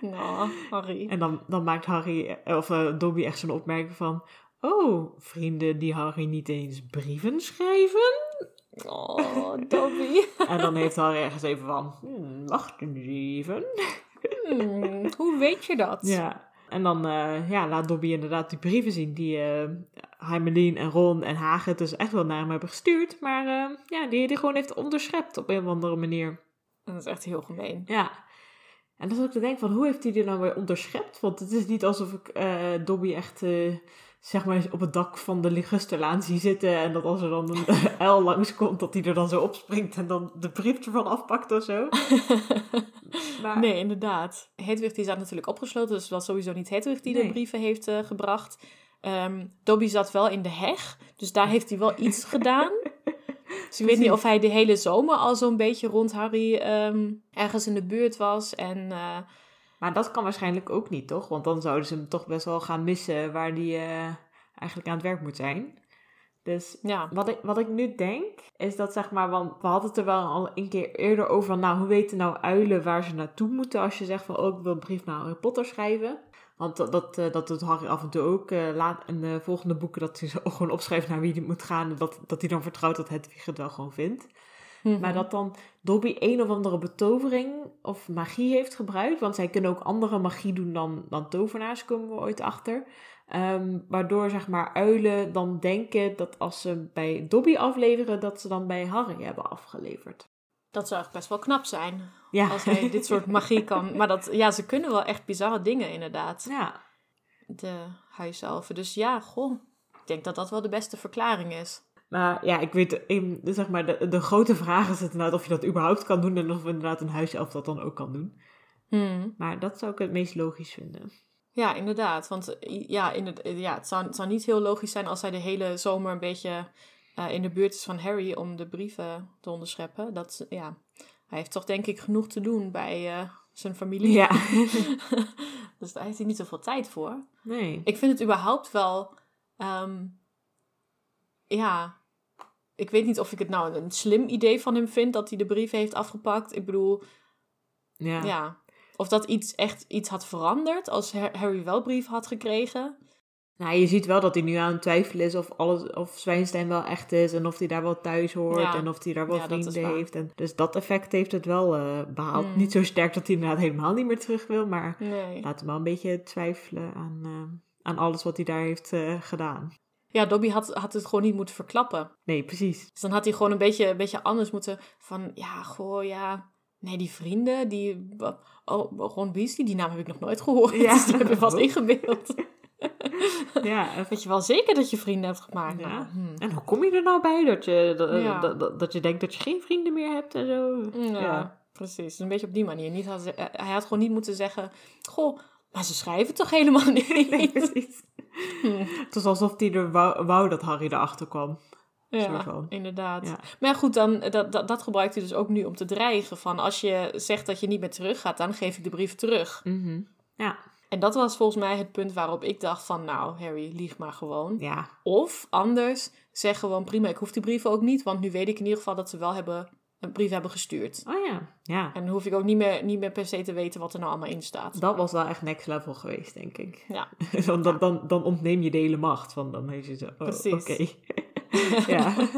S1: nou, Harry.
S2: En dan, dan maakt Harry, eh, of Dobby echt zo'n opmerking van... Oh, vrienden die Harry niet eens brieven schrijven?
S1: Oh, Dobby.
S2: En dan heeft Harry ergens even van... Hmm, wacht even.
S1: Hmm, hoe weet je dat?
S2: Ja. En dan eh, ja, laat Dobby inderdaad die brieven zien die Heimelien en Ron en Hagen dus echt wel naar hem hebben gestuurd. Maar eh, ja, die hij gewoon heeft onderschept op een of andere manier.
S1: Dat is echt heel gemeen.
S2: Ja. En dan zat ik te denken van, hoe heeft hij die nou weer onderschept? Want het is niet alsof ik Dobby echt, zeg maar, op het dak van de Ligusterlaan zie zitten. En dat als er dan een uil langskomt, dat hij er dan zo opspringt en dan de brief ervan afpakt of zo. Maar,
S1: Nee, inderdaad. Hedwig die zat natuurlijk opgesloten, dus het was sowieso niet Hedwig die
S2: Nee.
S1: de brieven heeft eh, gebracht. Ehm, Dobby zat wel in de heg, dus daar heeft hij wel iets gedaan. Dus ik weet niet of hij de hele zomer al zo'n beetje rond Harry ehm, ergens in de buurt was. En eh,
S2: Maar dat kan waarschijnlijk ook niet, toch? Want dan zouden ze hem toch best wel gaan missen waar hij eh, eigenlijk aan het werk moet zijn. Dus
S1: ja,
S2: wat ik, wat ik nu denk, is dat zeg maar, want we hadden het er wel al een keer eerder over van, nou, hoe weten nou uilen waar ze naartoe moeten als je zegt van, oh, ik wil een brief naar Harry Potter schrijven. Want dat, dat, eh, dat doet Harry af en toe ook. eh, laat in de volgende boeken dat hij zo gewoon opschrijft naar wie hij moet gaan. En dat, dat hij dan vertrouwt dat Hedwig het wel gewoon vindt.
S1: Mhm.
S2: Maar dat dan Dobby een of andere betovering of magie heeft gebruikt. Want zij kunnen ook andere magie doen dan, dan tovenaars, komen we ooit achter. Ehm, waardoor zeg maar uilen dan denken dat als ze bij Dobby afleveren, dat ze dan bij Harry hebben afgeleverd.
S1: dat zou echt best wel knap zijn.
S2: Ja.
S1: Als hij dit soort magie kan. Maar dat, ja, ze kunnen wel echt bizarre dingen inderdaad.
S2: Ja.
S1: De huiselfen. Dus ja, goh. Ik denk dat dat wel de beste verklaring is.
S2: Maar ja, ik weet, in, zeg maar, de, de grote vraag is inderdaad of je dat überhaupt kan doen en of inderdaad een huiself dat dan ook kan doen.
S1: Hmm.
S2: Maar dat zou ik het meest logisch vinden.
S1: Ja, inderdaad. Want ja, in het, ja, het, zou, het zou niet heel logisch zijn als hij de hele zomer een beetje eh, in de buurt is van Harry om de brieven te onderscheppen. Dat, ja, hij heeft toch denk ik genoeg te doen bij eh, zijn familie.
S2: Ja.
S1: dus daar heeft hij niet zoveel tijd voor.
S2: Nee.
S1: Ik vind het überhaupt wel, ehm, ja, ik weet niet of ik het nou een slim idee van hem vind dat hij de brieven heeft afgepakt. Ik bedoel,
S2: Ja.
S1: ja, of dat iets echt iets had veranderd als Har- Harry wel brieven had gekregen.
S2: Nou, je ziet wel dat hij nu aan het twijfelen is of, alles, of Zwijnstein wel echt is en of hij daar wel thuis hoort
S1: Ja.
S2: en of hij daar wel
S1: Ja,
S2: vrienden heeft. En dus dat effect heeft het wel eh, behaald.
S1: Mm.
S2: Niet zo sterk dat hij inderdaad helemaal niet meer terug wil, maar
S1: Nee.
S2: laat hem wel een beetje twijfelen aan, eh, aan alles wat hij daar heeft eh, gedaan.
S1: Ja, Dobby had, had het gewoon niet moeten verklappen.
S2: Nee, precies.
S1: Dus dan had hij gewoon een beetje, een beetje anders moeten van, ja, goh, ja. Nee, die vrienden, die, oh, Ron Weasley, die naam heb ik nog nooit gehoord.
S2: Ja.
S1: Dus die heb je vast ingebeeld.
S2: Ja,
S1: Weet je wel zeker dat je vrienden hebt gemaakt?
S2: Ja.
S1: Nou, hmm.
S2: en hoe kom je er nou bij dat je, dat,
S1: Ja.
S2: dat, dat, dat je denkt dat je geen vrienden meer hebt en zo?
S1: Ja,
S2: Ja.
S1: precies. Een beetje op die manier. Niet had, eh, hij had gewoon niet moeten zeggen, goh, maar ze schrijven toch helemaal niet?
S2: Nee, precies.
S1: Hmm.
S2: Het was alsof hij er wou, wou dat Harry erachter kwam.
S1: Ja, inderdaad.
S2: Ja.
S1: Maar goed, dan, dat, dat, dat gebruikt hij dus ook nu om te dreigen. Van als je zegt dat je niet meer terug gaat, dan geef ik de brief terug.
S2: Mhm. Ja,
S1: En dat was volgens mij het punt waarop ik dacht van, nou Harry, lieg maar gewoon.
S2: ja.
S1: Of anders, zeg gewoon prima, ik hoef die brieven ook niet. Want nu weet ik in ieder geval dat ze wel hebben, een brief hebben gestuurd.
S2: Oh ja, ja.
S1: En dan hoef ik ook niet meer, niet meer per se te weten wat er nou allemaal in staat.
S2: Dat was wel echt next level geweest, denk ik.
S1: Ja.
S2: dan, dan, dan, dan ontneem je de hele macht. Van, dan heeft je zo, oh,
S1: Precies.
S2: oké. ja.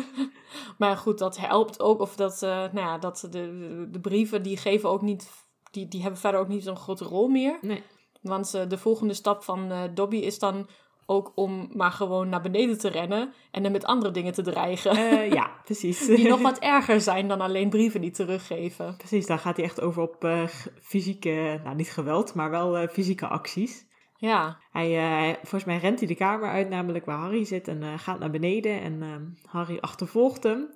S1: Maar goed, dat helpt ook. Of dat, eh, nou ja, dat de, de, de brieven die geven ook niet, die, die hebben verder ook niet zo'n grote rol meer.
S2: Nee.
S1: Want eh, de volgende stap van eh, Dobby is dan ook om maar gewoon naar beneden te rennen en dan met andere dingen te dreigen.
S2: Eh, ja, precies.
S1: Die nog wat erger zijn dan alleen brieven niet teruggeven.
S2: Precies, daar gaat hij echt over op eh, fysieke, nou niet geweld, maar wel eh, fysieke acties.
S1: Ja,
S2: Hij, volgens mij rent hij de kamer uit, namelijk waar Harry zit, en gaat naar beneden. En ehm, Harry achtervolgt hem.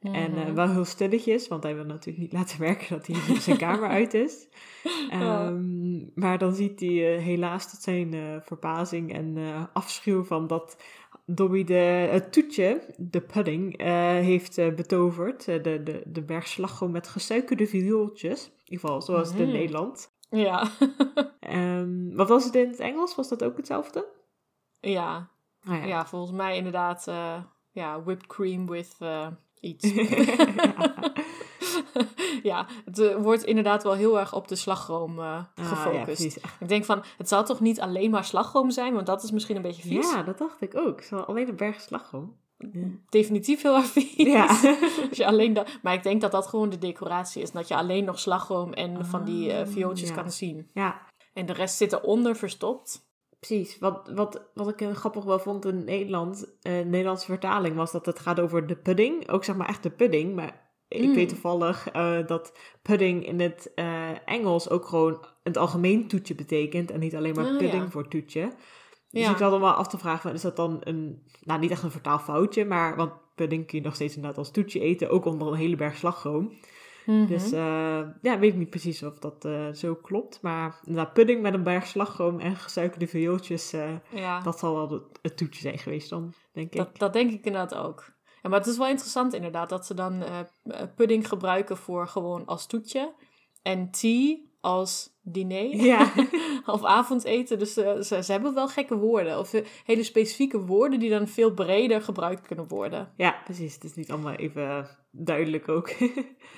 S2: En
S1: Mhm.
S2: eh, wel heel stilletjes, want hij wil natuurlijk niet laten merken dat hij zijn kamer uit is. Ehm, Maar dan ziet hij eh, helaas tot zijn eh, verbazing en afschuw van dat Dobby de, het toetje, de pudding, heeft betoverd. De, de, de berg slagroom met gesuikerde viooltjes. In ieder geval, zoals het in
S1: Mhm.
S2: Nederland.
S1: ja,
S2: Ehm, wat was het in het Engels? Was dat ook hetzelfde?
S1: ja.
S2: Ah, ja.
S1: ja, volgens mij inderdaad, ja, whipped cream with iets. ja, het eh, wordt inderdaad wel heel erg op de slagroom eh,
S2: Ah,
S1: gefocust.
S2: ja.
S1: Ik denk van, het zal toch niet alleen maar slagroom zijn, want dat is misschien een beetje vies.
S2: Ja, dat dacht ik ook. Zo alleen een berg slagroom.
S1: Definitief heel erg vies.
S2: Ja.
S1: Als je alleen dat, maar ik denk dat dat gewoon de decoratie is. Dat je alleen nog slagroom en van die
S2: Ah,
S1: viooltjes
S2: ja.
S1: kan zien.
S2: ja,
S1: En de rest zit eronder verstopt.
S2: Precies. Wat, wat, wat ik grappig wel vond in Nederland, eh Nederlandse vertaling, was dat het gaat over de pudding. Ook zeg maar echt de pudding. Maar ik
S1: Mm.
S2: weet toevallig eh, dat pudding in het eh, Engels ook gewoon in het algemeen toetje betekent. En niet alleen maar
S1: Ah,
S2: pudding
S1: ja.
S2: voor toetje. Dus
S1: Ja.
S2: ik zat allemaal af te vragen, van, is dat dan een, nou niet echt een vertaalfoutje, maar want pudding kun je nog steeds inderdaad als toetje eten, ook onder een hele berg slagroom. Dus eh, ja, weet ik niet precies of dat eh, zo klopt. Maar inderdaad, pudding met een berg slagroom en gesuikerde viooltjes, eh,
S1: ja,
S2: dat zal wel het, het toetje zijn geweest dan, denk ik.
S1: dat, denk ik inderdaad ook. Ja, maar het is wel interessant inderdaad dat ze dan pudding gebruiken voor gewoon als toetje. En tea als diner.
S2: Ja.
S1: of avondeten. Dus eh, ze, ze hebben wel gekke woorden. Of eh, hele specifieke woorden die dan veel breder gebruikt kunnen worden.
S2: ja, precies. Het is niet allemaal even duidelijk ook.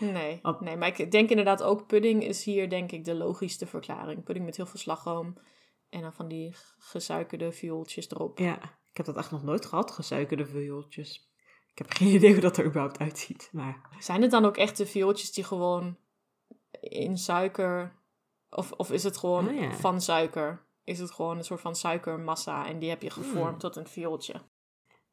S1: Nee, nee, maar ik denk inderdaad ook pudding is hier denk ik de logischste verklaring. Pudding met heel veel slagroom en dan van die gesuikerde viooltjes erop.
S2: ja, ik heb dat echt nog nooit gehad, gesuikerde viooltjes. Ik heb geen idee hoe dat er überhaupt uitziet, maar...
S1: Zijn het dan ook echt de viooltjes die gewoon in suiker... Of, of is het gewoon
S2: Oh ja.
S1: van suiker? Is het gewoon een soort van suikermassa en die heb je gevormd
S2: Hmm.
S1: tot een viooltje?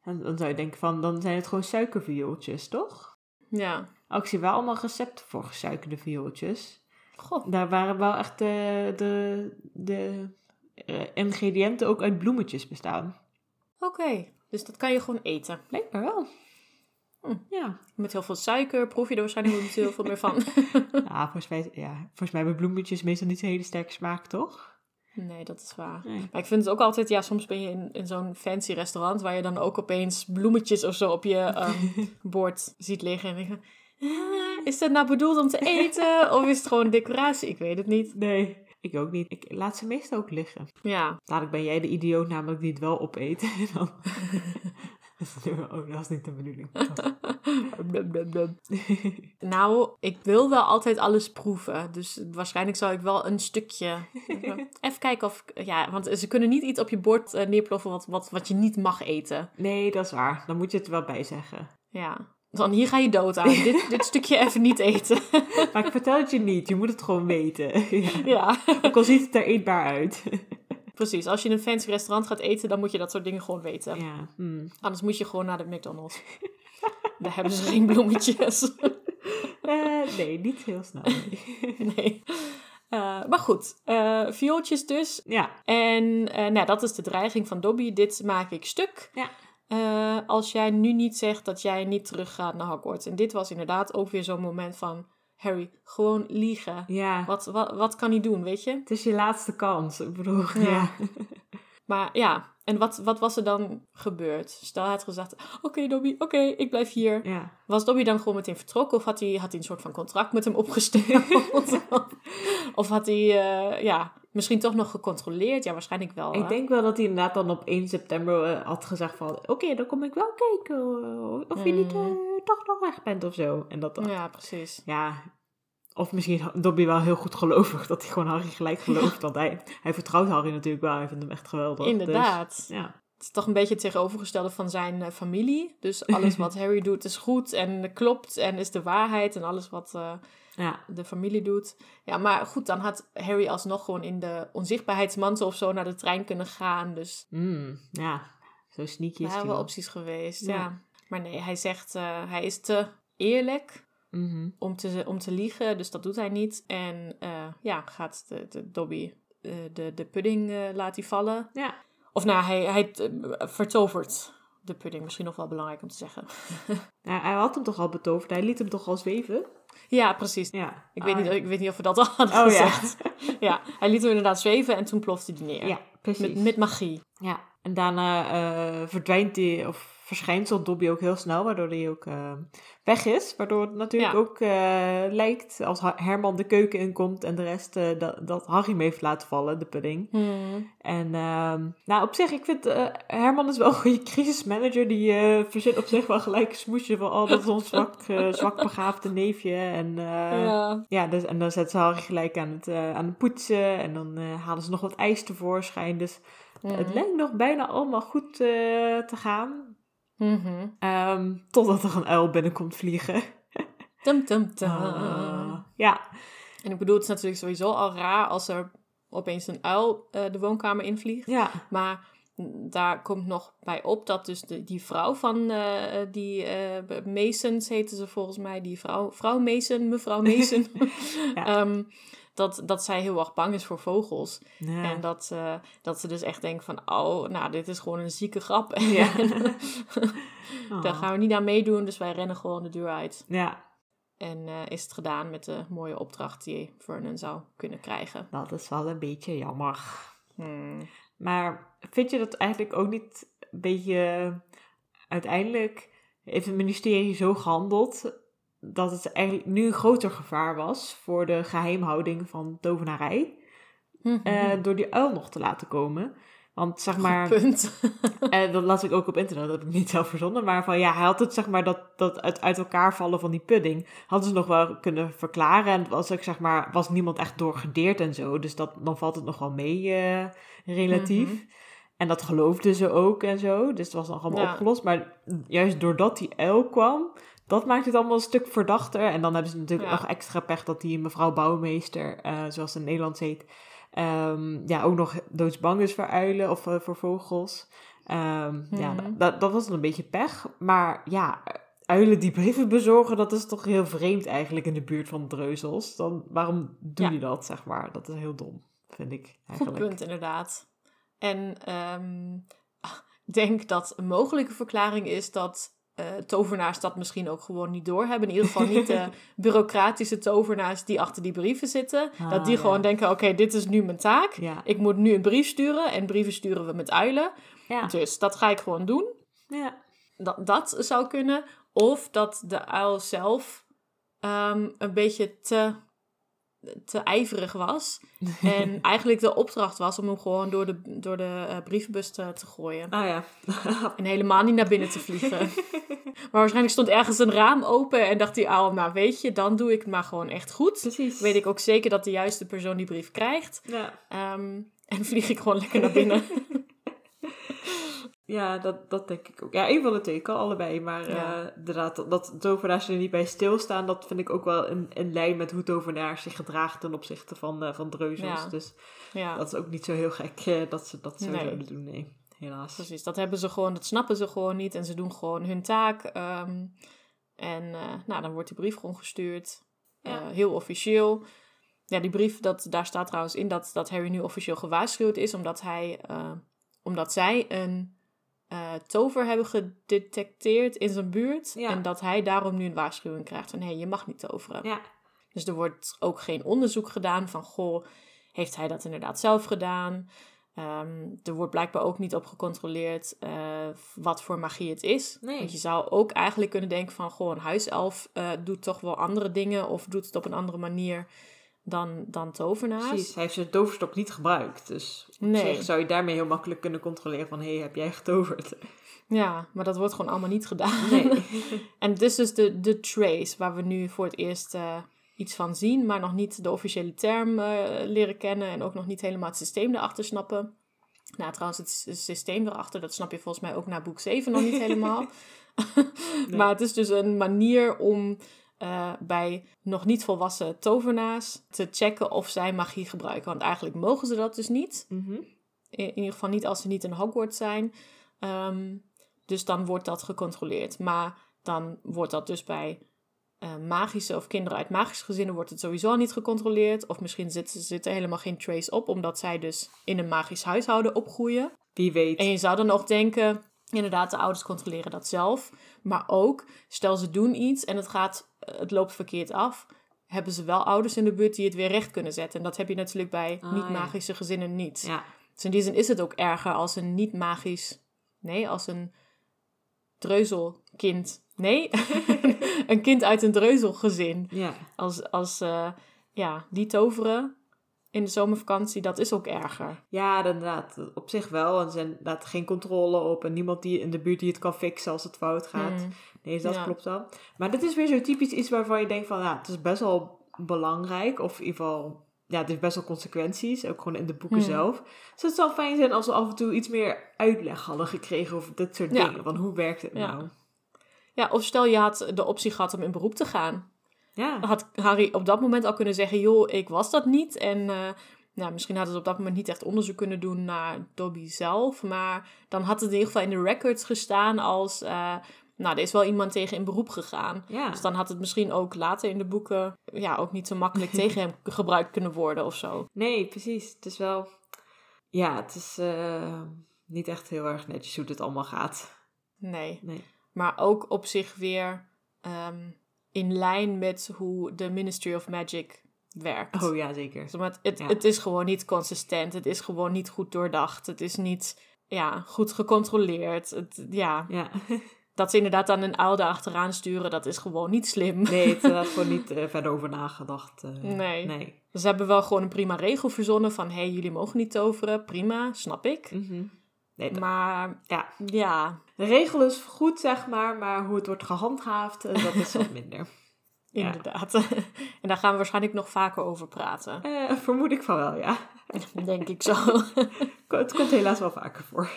S2: Dan, dan zou je denken van, dan zijn het gewoon suikerviooltjes, toch?
S1: Ja.
S2: Oh, ik zie wel allemaal recepten voor gesuikerde viooltjes.
S1: Goh.
S2: Daar waren wel echt de, de, de eh, ingrediënten ook uit bloemetjes bestaan.
S1: Oké, dus dat kan je gewoon eten.
S2: Blijkbaar wel. Ja.
S1: Met heel veel suiker proef je er waarschijnlijk niet heel veel meer van.
S2: ja, volgens mij, ja, volgens mij hebben bloemetjes meestal niet zo'n hele sterke smaak, toch?
S1: Nee, dat is waar.
S2: Nee.
S1: Maar ik vind het ook altijd, ja, soms ben je in, in zo'n fancy restaurant waar je dan ook opeens bloemetjes of zo op je ehm, bord ziet liggen. En denk je, "Ah, is dat nou bedoeld om te eten? Of is het gewoon decoratie? Ik weet het niet.
S2: Nee, ik ook niet. Ik laat ze meestal ook liggen.
S1: Ja,
S2: Dadelijk ben jij de idioot namelijk die het wel opeet. Dan... oh, dat is niet de bedoeling.
S1: Nou, ik wil wel altijd alles proeven. Dus waarschijnlijk zou ik wel een stukje. Even kijken of. ik- Ja, want ze kunnen niet iets op je bord eh, neerploffen wat, wat, wat je niet mag eten.
S2: Nee, dat is waar. Dan moet je het wel bij zeggen.
S1: Ja. Dan hier ga je dood aan. dit, dit stukje even niet eten.
S2: Maar ik vertel het je niet. Je moet het gewoon weten. ja.
S1: ja,
S2: Ook al ziet het er eetbaar uit.
S1: Precies. Als je in een fancy restaurant gaat eten, dan moet je dat soort dingen gewoon weten.
S2: ja. hmm.
S1: Anders moet je gewoon naar de McDonald's. Daar hebben ze geen bloemetjes.
S2: Eh, nee, niet heel snel. nee.
S1: nee. Eh, maar goed, eh viooltjes dus.
S2: ja.
S1: En eh, nou, dat is de dreiging van Dobby. Dit maak ik stuk.
S2: Ja.
S1: Als jij nu niet zegt dat jij niet teruggaat naar Hogwarts. En dit was inderdaad ook weer zo'n moment van... Harry, gewoon liegen.
S2: Ja.
S1: Wat, wat, wat kan hij doen, weet je?
S2: Het is je laatste kans. Ik bedoel, ja.
S1: Ja. Maar ja, en wat, wat was er dan gebeurd? Stel, hij had gezegd... Oké, Dobby, oké, ik blijf hier.
S2: Ja.
S1: Was Dobby dan gewoon meteen vertrokken? Of had hij, had hij een soort van contract met hem opgesteld? of had hij, eh, ja, misschien toch nog gecontroleerd? Ja, waarschijnlijk wel.
S2: Ik
S1: hè?
S2: denk wel dat hij inderdaad dan op 1 september eh, had gezegd van... Oké, dan kom ik wel kijken eh, of je niet
S1: Mhm.
S2: eh, toch nog weg bent of zo. En dat dan... Ja.
S1: Ja, precies.
S2: Of misschien Dobby wel heel goed gelovig dat hij gewoon Harry gelijk gelooft. want hij, hij vertrouwt Harry natuurlijk wel. Hij vindt hem echt geweldig. dus-
S1: Inderdaad.
S2: ja.
S1: Het is toch een beetje het tegenovergestelde van zijn familie. Dus alles wat Harry doet is goed en klopt en is de waarheid. En alles wat
S2: ja.
S1: de familie doet. Ja, maar goed, dan had Harry alsnog gewoon in de onzichtbaarheidsmantel of zo naar de trein kunnen gaan. Dus
S2: Mm, ja. Zo sneaky is hij
S1: wel opties geweest.
S2: Ja.
S1: Ja. Maar nee, hij zegt uh, hij is te eerlijk
S2: Mhm.
S1: om te, om te liegen. Dus dat doet hij niet. En uh, ja, gaat de, de Dobby uh, de, de pudding laat hij vallen.
S2: Ja.
S1: Of nou, hij, hij vertovert de pudding. Misschien nog wel belangrijk om te zeggen.
S2: ja, hij had hem toch al betoverd? Hij liet hem toch al zweven?
S1: Ja, precies.
S2: Ja.
S1: Ik, weet
S2: Ah,
S1: niet,
S2: ja.
S1: ik weet niet of we dat al hadden
S2: Oh,
S1: gezegd. Ja. ja, hij liet hem inderdaad zweven en toen plofte hij neer.
S2: Ja, precies.
S1: Met, met magie.
S2: Ja, en daarna uh, verdwijnt hij, of verschijnt Dobby ook heel snel, waardoor hij ook uh, weg is. Waardoor het natuurlijk
S1: Ja.
S2: ook uh, lijkt, als Herman de keuken inkomt en de rest, dat, dat Harry hem heeft laten vallen, de pudding.
S1: Hmm.
S2: En nou, op zich, ik vind Herman is wel een goede crisismanager. Die verzint op zich wel gelijk een smoesje van, oh, dat is ons zwak, zwak begaafde neefje. En,
S1: ja.
S2: ja dus, en dan zet ze Harry gelijk aan het, aan het poetsen. En dan halen ze nog wat ijs tevoorschijn. Dus
S1: Mhm.
S2: het lijkt nog bijna allemaal goed uh, te gaan.
S1: Mhm.
S2: Um, totdat er een uil binnenkomt vliegen.
S1: Tum, tum, tum.
S2: Uh, ja.
S1: En ik bedoel, het is natuurlijk sowieso al raar als er opeens een uil uh, de woonkamer invliegt.
S2: Ja.
S1: Maar daar komt nog bij op dat dus de, die vrouw van uh, die uh, Masons heette ze volgens mij, die vrouw, vrouw Mason, mevrouw Mason, ja. um, dat, dat zij heel erg bang is voor vogels.
S2: Ja.
S1: En dat, uh, dat ze dus echt denkt van, oh, nou, dit is gewoon een zieke grap.
S2: Ja.
S1: oh. Daar gaan we niet aan meedoen, dus wij rennen gewoon de deur uit.
S2: Ja.
S1: En uh, is het gedaan met de mooie opdracht die Vernon zou kunnen krijgen.
S2: Dat is wel een beetje jammer.
S1: Hmm.
S2: Maar vind je dat eigenlijk ook niet een beetje... Uiteindelijk heeft het ministerie zo gehandeld... dat het eigenlijk nu een groter gevaar was... voor de geheimhouding van tovenarij...
S1: Mm -hmm.
S2: uh, door die uil nog te laten komen. Want zeg maar.
S1: Goed punt.
S2: uh, dat las ik ook op internet, dat heb ik niet zelf verzonnen. Maar van ja, hij had het zeg maar dat, dat het uit elkaar vallen van die pudding. Hadden ze nog wel kunnen verklaren. En was ook zeg maar, was niemand echt doorgedeerd en zo. Dus dat, dan valt het nog wel mee, uh, relatief. Mm -hmm. En dat geloofden ze ook en zo. Dus het was nog allemaal ja. opgelost. Maar juist doordat die uil kwam. Dat maakt het allemaal een stuk verdachter. En dan hebben ze natuurlijk ja. nog extra pech dat die mevrouw Bouwmeester, uh, zoals ze in Nederland heet, Um, ja, ook nog doodsbang is voor uilen of uh, voor vogels. Um, mm -hmm. Ja, dat, dat was dan een beetje pech. Maar ja, uilen die brieven bezorgen, dat is toch heel vreemd eigenlijk in de buurt van dreuzels. Dan, waarom doe ja. je dat, zeg maar? Dat is heel dom, vind ik eigenlijk.
S1: Goed punt, inderdaad. En um, ik denk dat een mogelijke verklaring is dat eh, tovenaars dat misschien ook gewoon niet doorhebben. In ieder geval niet de bureaucratische tovenaars die achter die brieven zitten.
S2: Ah,
S1: dat die
S2: ja.
S1: gewoon denken, oké, dit is nu mijn taak.
S2: Ja.
S1: Ik moet nu een brief sturen en brieven sturen we met uilen.
S2: Ja.
S1: Dus dat ga ik gewoon doen.
S2: ja.
S1: Dat, dat zou kunnen. Of dat de uil zelf ehm, een beetje te, te ijverig was. En eigenlijk de opdracht was om hem gewoon door de, door de eh, brievenbus te, te gooien.
S2: Ah ja.
S1: En helemaal niet naar binnen te vliegen. maar waarschijnlijk stond ergens een raam open en dacht die uil, nou weet je, dan doe ik het maar gewoon echt goed.
S2: Precies.
S1: Weet ik ook zeker dat de juiste persoon die brief krijgt.
S2: Ja.
S1: Ehm, en vlieg ik gewoon lekker naar binnen.
S2: Ja, dat, dat denk ik ook. Ja, een van de twee kan allebei. Maar
S1: Ja.
S2: eh, inderdaad, dat, dat tovenaars er niet bij stilstaan, dat vind ik ook wel in, in lijn met hoe tovenaars zich gedragen ten opzichte van, eh van dreuzels.
S1: Ja.
S2: Dus
S1: ja.
S2: dat is ook niet zo heel gek eh, dat ze dat zo
S1: Nee.
S2: zouden doen. Nee, helaas.
S1: Precies, dat hebben ze gewoon, dat snappen ze gewoon niet en ze doen gewoon hun taak. ehm, en nou, dan wordt die brief gewoon gestuurd. Heel officieel. Ja, die brief, dat, daar staat trouwens in dat, dat Harry nu officieel gewaarschuwd is, omdat, hij, omdat zij een eh, tover hebben gedetecteerd in zijn buurt.
S2: Ja.
S1: En dat hij daarom nu een waarschuwing krijgt van hé, je mag niet toveren.
S2: Ja,
S1: Dus er wordt ook geen onderzoek gedaan van, goh, heeft hij dat inderdaad zelf gedaan? Ehm, er wordt blijkbaar ook niet op gecontroleerd eh, wat voor magie het is.
S2: Nee.
S1: Want je zou ook eigenlijk kunnen denken van, goh, een huiself eh, doet toch wel andere dingen of doet het op een andere manier dan, dan tovenaars.
S2: precies. Hij heeft zijn toverstok niet gebruikt. Dus op
S1: Nee.
S2: zich zou je daarmee heel makkelijk kunnen controleren van... hé, hey, heb jij getoverd?
S1: Ja, maar dat wordt gewoon allemaal niet gedaan.
S2: Nee.
S1: En dit is dus de, de trace, waar we nu voor het eerst eh, iets van zien, maar nog niet de officiële term eh, leren kennen en ook nog niet helemaal het systeem erachter snappen. Nou, trouwens, het systeem erachter, dat snap je volgens mij ook na boek 7 nog niet helemaal. Maar het is dus een manier om eh, bij nog niet volwassen tovenaars te checken of zij magie gebruiken. Want eigenlijk mogen ze dat dus niet.
S2: Mhm.
S1: In, in ieder geval niet als ze niet in Hogwarts zijn. Ehm, dus dan wordt dat gecontroleerd. Maar dan wordt dat dus bij eh, magische of kinderen uit magische gezinnen wordt het sowieso al niet gecontroleerd. Of misschien zit, zit er helemaal geen trace op, omdat zij dus in een magisch huishouden opgroeien.
S2: Wie weet.
S1: En je zou dan ook denken, inderdaad, de ouders controleren dat zelf. Maar ook, stel ze doen iets en het, gaat, eh, het loopt verkeerd af. Hebben ze wel ouders in de buurt die het weer recht kunnen zetten. En dat heb je natuurlijk bij
S2: Ah,
S1: niet-magische gezinnen niet.
S2: Ja.
S1: Dus in die zin is het ook erger als een niet-magisch... Nee, als een dreuzelkind. Nee, een kind uit een dreuzelgezin.
S2: Ja.
S1: Als, als eh, ja, die toveren in de zomervakantie, dat is ook erger.
S2: Ja, inderdaad. Op zich wel. En er zijn inderdaad geen controle op. En niemand die in de buurt die het kan fixen als het fout gaat.
S1: Hmm.
S2: Nee, dat
S1: Ja.
S2: klopt wel. Maar dit is weer zo typisch iets waarvan je denkt van... Ja, het is best wel belangrijk. Of in ieder geval... Ja, het heeft best wel consequenties. Ook gewoon in de boeken
S1: Hmm.
S2: zelf. Dus het zou fijn zijn als we af en toe iets meer uitleg hadden gekregen over dit soort
S1: Ja.
S2: dingen. Van hoe werkt het nou?
S1: Ja, of stel je had de optie gehad om in beroep te gaan.
S2: Ja.
S1: Had Harry op dat moment al kunnen zeggen, joh, ik was dat niet. En eh, nou, misschien hadden ze op dat moment niet echt onderzoek kunnen doen naar Dobby zelf. Maar dan had het in ieder geval in de records gestaan als, eh, nou, er is wel iemand tegen in beroep gegaan.
S2: Ja.
S1: Dus dan had het misschien ook later in de boeken, ja, ook niet zo makkelijk tegen hem gebruikt kunnen worden of zo.
S2: Nee, precies. Het is wel... Ja, het is eh, niet echt heel erg netjes hoe dit allemaal gaat.
S1: Nee.
S2: Nee.
S1: Maar ook op zich weer ehm, in lijn met hoe de Ministry of Magic werkt.
S2: Oh ja, zeker.
S1: Omdat het,
S2: Ja.
S1: het is gewoon niet consistent. Het is gewoon niet goed doordacht. Het is niet ja, goed gecontroleerd. Het, ja,
S2: Ja.
S1: dat ze inderdaad dan een oude achteraan sturen, dat is gewoon niet slim.
S2: Nee, het had gewoon niet eh, verder over nagedacht. eh.
S1: Nee.
S2: Nee.
S1: Ze hebben wel gewoon een prima regel verzonnen van... hé, hey, jullie mogen niet toveren. Prima, snap ik.
S2: Mhm. Nee, dat-
S1: Maar
S2: ja.
S1: ja,
S2: De regel is goed, zeg maar, maar hoe het wordt gehandhaafd, eh, dat is wat minder. Ja.
S1: inderdaad. en daar gaan we waarschijnlijk nog vaker over praten.
S2: Eh, vermoed ik van wel, ja.
S1: Denk ik zo.
S2: Het komt helaas wel vaker voor.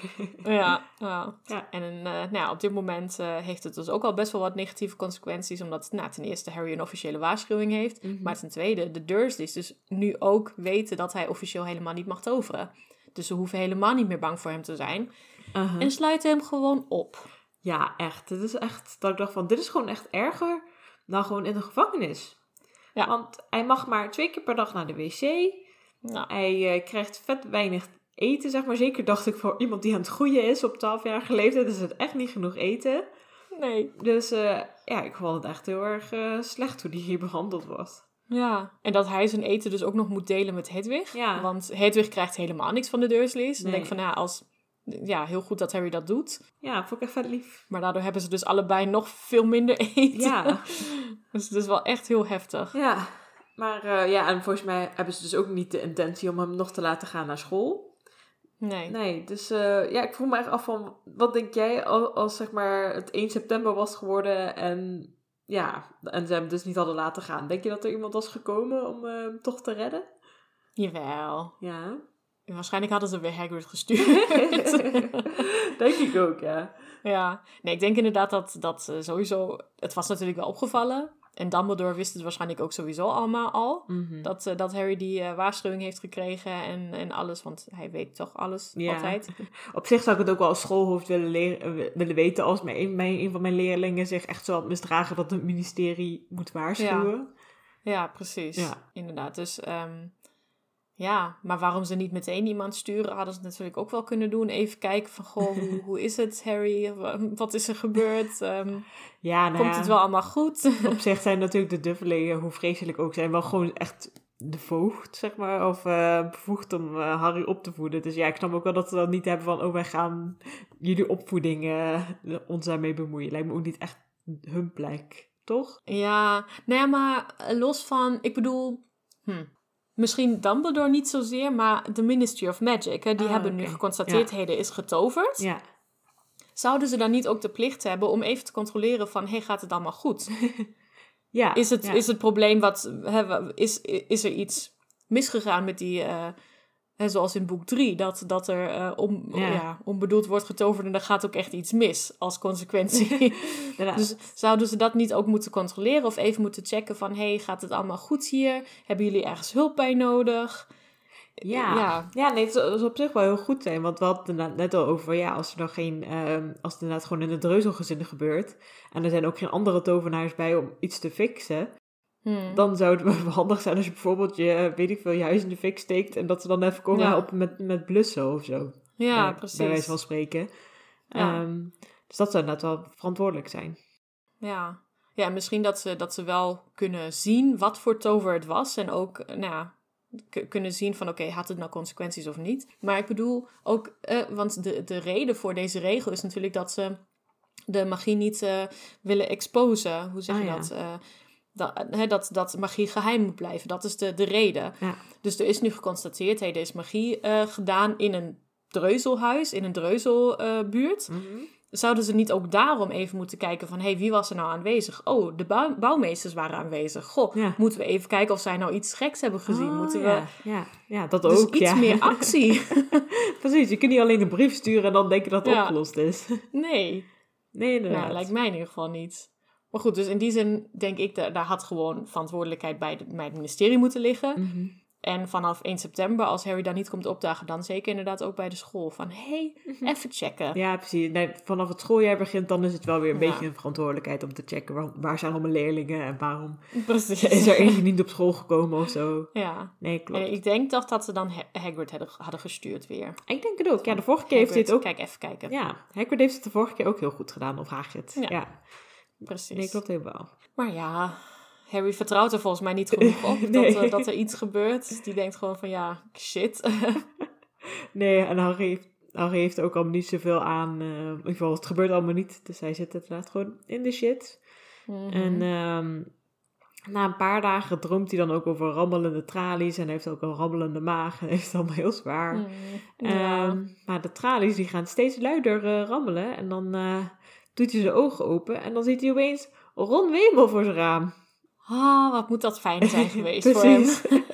S1: ja, ja.
S2: Ja.
S1: En eh, nou ja, op dit moment eh, heeft het dus ook al best wel wat negatieve consequenties. Omdat nou, ten eerste Harry een officiële waarschuwing heeft.
S2: Mhm.
S1: Maar ten tweede, de Dursleys dus nu ook weten dat hij officieel helemaal niet mag toveren. Dus ze hoeven helemaal niet meer bang voor hem te zijn.
S2: Uh-huh.
S1: En sluiten hem gewoon op.
S2: Ja, echt. Het is echt dat ik dacht van, dit is gewoon echt erger dan gewoon in de gevangenis.
S1: Ja.
S2: Want hij mag maar twee keer per dag naar de wc.
S1: Nou,
S2: Hij eh, krijgt vet weinig eten, zeg maar. Zeker dacht ik voor iemand die aan het groeien is op 12-jarige leeftijd, is het echt niet genoeg eten.
S1: Nee.
S2: Dus eh, ja, ik vond het echt heel erg eh, slecht hoe die hier behandeld wordt.
S1: Ja, en dat hij zijn eten dus ook nog moet delen met Hedwig.
S2: Ja.
S1: Want Hedwig krijgt helemaal niks van de Dursleys. Dan denk ik van, ja, als... Ja, heel goed dat Harry dat doet.
S2: Ja, vond ik echt vet lief.
S1: Maar daardoor hebben ze dus allebei nog veel minder eten.
S2: Ja.
S1: Dus het is wel echt heel heftig.
S2: Ja, maar eh, ja, en volgens mij hebben ze dus ook niet de intentie om hem nog te laten gaan naar school.
S1: Nee.
S2: Nee, dus eh, ja, ik vroeg me echt af van, wat denk jij als, als zeg maar het 1 september was geworden en ja, en ze hem dus niet hadden laten gaan. Denk je dat er iemand was gekomen om eh, hem toch te redden?
S1: Jawel.
S2: Ja.
S1: En waarschijnlijk hadden ze weer Hagrid gestuurd.
S2: denk ik ook, ja.
S1: ja. Nee, ik denk inderdaad dat, dat eh, sowieso... Het was natuurlijk wel opgevallen. En Dumbledore wist het waarschijnlijk ook sowieso allemaal al.
S2: Mhm.
S1: Dat, eh, dat Harry die eh, waarschuwing heeft gekregen en, en alles. Want hij weet toch alles
S2: Ja.
S1: altijd.
S2: Op zich zou ik het ook wel als schoolhoofd willen, leren, eh, willen weten als mijn, mijn, een van mijn leerlingen zich echt zo had misdragen dat het ministerie moet waarschuwen.
S1: Ja, precies.
S2: Ja.
S1: Inderdaad. Dus ehm, ja, maar waarom ze niet meteen iemand sturen, hadden ze natuurlijk ook wel kunnen doen. Even kijken van, goh, hoe, hoe is het, Harry? Wa- Wat is er gebeurd? Ehm,
S2: Ja, nou
S1: komt
S2: ja,
S1: het wel allemaal goed?
S2: op zich zijn natuurlijk de duffelingen, hoe vreselijk ook zijn, wel gewoon echt de voogd, zeg maar. Of eh, bevoegd om eh, Harry op te voeden. Dus ja, ik snap ook wel dat ze dat niet hebben van, oh, wij gaan jullie opvoeding eh, ons daarmee bemoeien. Lijkt me ook niet echt hun plek, toch?
S1: Ja, nou ja, maar los van, ik bedoel, hm, misschien Dumbledore niet zozeer, maar de Ministry of Magic, hè, die
S2: Ah,
S1: hebben nu geconstateerd, heden is getoverd.
S2: Ja.
S1: Zouden ze dan niet ook de plicht hebben om even te controleren van, hey, gaat het allemaal goed?
S2: ja
S1: Is het,
S2: ja.
S1: is het probleem wat, hè, is, is er iets misgegaan met die, eh, hè, zoals in boek 3, dat, dat er eh, om,
S2: Ja.
S1: ja. onbedoeld wordt getoverd en er gaat ook echt iets mis als consequentie. Dus zouden ze dat niet ook moeten controleren of even moeten checken van... hey, gaat het allemaal goed hier? Hebben jullie ergens hulp bij nodig?
S2: Ja.
S1: Ja.
S2: ja. nee, het zou op zich wel heel goed zijn. Want we hadden het net al over, ja, als er dan geen, ehm, als het inderdaad gewoon in het dreuzelgezin gebeurt. En er zijn ook geen andere tovenaars bij om iets te fixen.
S1: Hmm.
S2: Dan zou het wel handig zijn als je bijvoorbeeld je, eh, weet ik veel, je huis in de fik steekt. En dat ze dan even komen
S1: Ja.
S2: helpen met, met blussen of zo.
S1: Ja,
S2: bij,
S1: precies.
S2: Bij wijze van spreken.
S1: Ja.
S2: Ehm, dus dat zou inderdaad wel verantwoordelijk zijn.
S1: Ja. ja, misschien dat ze, dat ze wel kunnen zien wat voor tover het was. En ook, eh, nou ja, kunnen zien van oké, had het nou consequenties of niet. Maar ik bedoel ook, eh, want de, de reden voor deze regel is natuurlijk dat ze de magie niet willen exposen. Hoe zeg
S2: Ah,
S1: je
S2: ja.
S1: dat? Dat, dat? Dat magie geheim moet blijven. Dat is de, de reden.
S2: Ja.
S1: Dus er is nu geconstateerd, hey, er is magie eh, gedaan in een dreuzelhuis, in een dreuzelbuurt. Zouden ze niet ook daarom even moeten kijken van... hey, wie was er nou aanwezig? Oh, de bouw- bouwmeesters waren aanwezig. Goh,
S2: Ja.
S1: moeten we even kijken of zij nou iets geks hebben gezien?
S2: Oh,
S1: moeten we...
S2: ja. Ja, ja, dat
S1: Dus
S2: ook.
S1: iets meer actie.
S2: Precies, je kunt niet alleen een brief sturen en dan denken dat het opgelost is.
S1: nee,
S2: Nee, inderdaad.
S1: nou, lijkt mij in ieder geval niet. Maar goed, dus in die zin denk ik... dat daar had gewoon verantwoordelijkheid bij, de, bij het ministerie moeten liggen.
S2: Mhm.
S1: En vanaf 1 september, als Harry daar niet komt opdagen... dan zeker inderdaad ook bij de school. Van, hé, hey, even checken.
S2: Mhm. Ja, precies. Nee, vanaf het schooljaar begint, dan is het wel weer een
S1: Ja.
S2: beetje een verantwoordelijkheid om te checken waar, waar zijn allemaal leerlingen en waarom
S1: Precies.
S2: is er eentje niet op school gekomen of zo.
S1: Ja.
S2: Nee, klopt.
S1: En ik denk toch dat ze dan Ha- Hagrid hadden, hadden gestuurd weer.
S2: Ik denk het ook. Ja, de vorige keer heeft hij het ook.
S1: Kijk, even kijken.
S2: Ja, Hagrid heeft het de vorige keer ook heel goed gedaan, of Hagrid.
S1: Ja.
S2: Ja,
S1: Precies.
S2: nee, klopt helemaal.
S1: Maar ja, Harry vertrouwt er volgens mij niet genoeg op
S2: Nee.
S1: dat, er- dat er iets gebeurt. Dus die denkt gewoon van ja, shit.
S2: Nee, en Harry heeft, Harry heeft ook allemaal niet zoveel aan. eh, in ieder geval, het gebeurt allemaal niet. Dus hij zit inderdaad gewoon in de shit.
S1: Mhm.
S2: En ehm, na een paar dagen droomt hij dan ook over rammelende tralies. En heeft ook een rammelende maag. En heeft het allemaal heel zwaar.
S1: Mhm. Ja.
S2: Ehm, maar de tralies die gaan steeds luider eh, rammelen. En dan eh, doet hij zijn ogen open. En dan ziet hij opeens Ron Wemel voor zijn raam.
S1: Ah, wat moet dat fijn zijn geweest voor hem.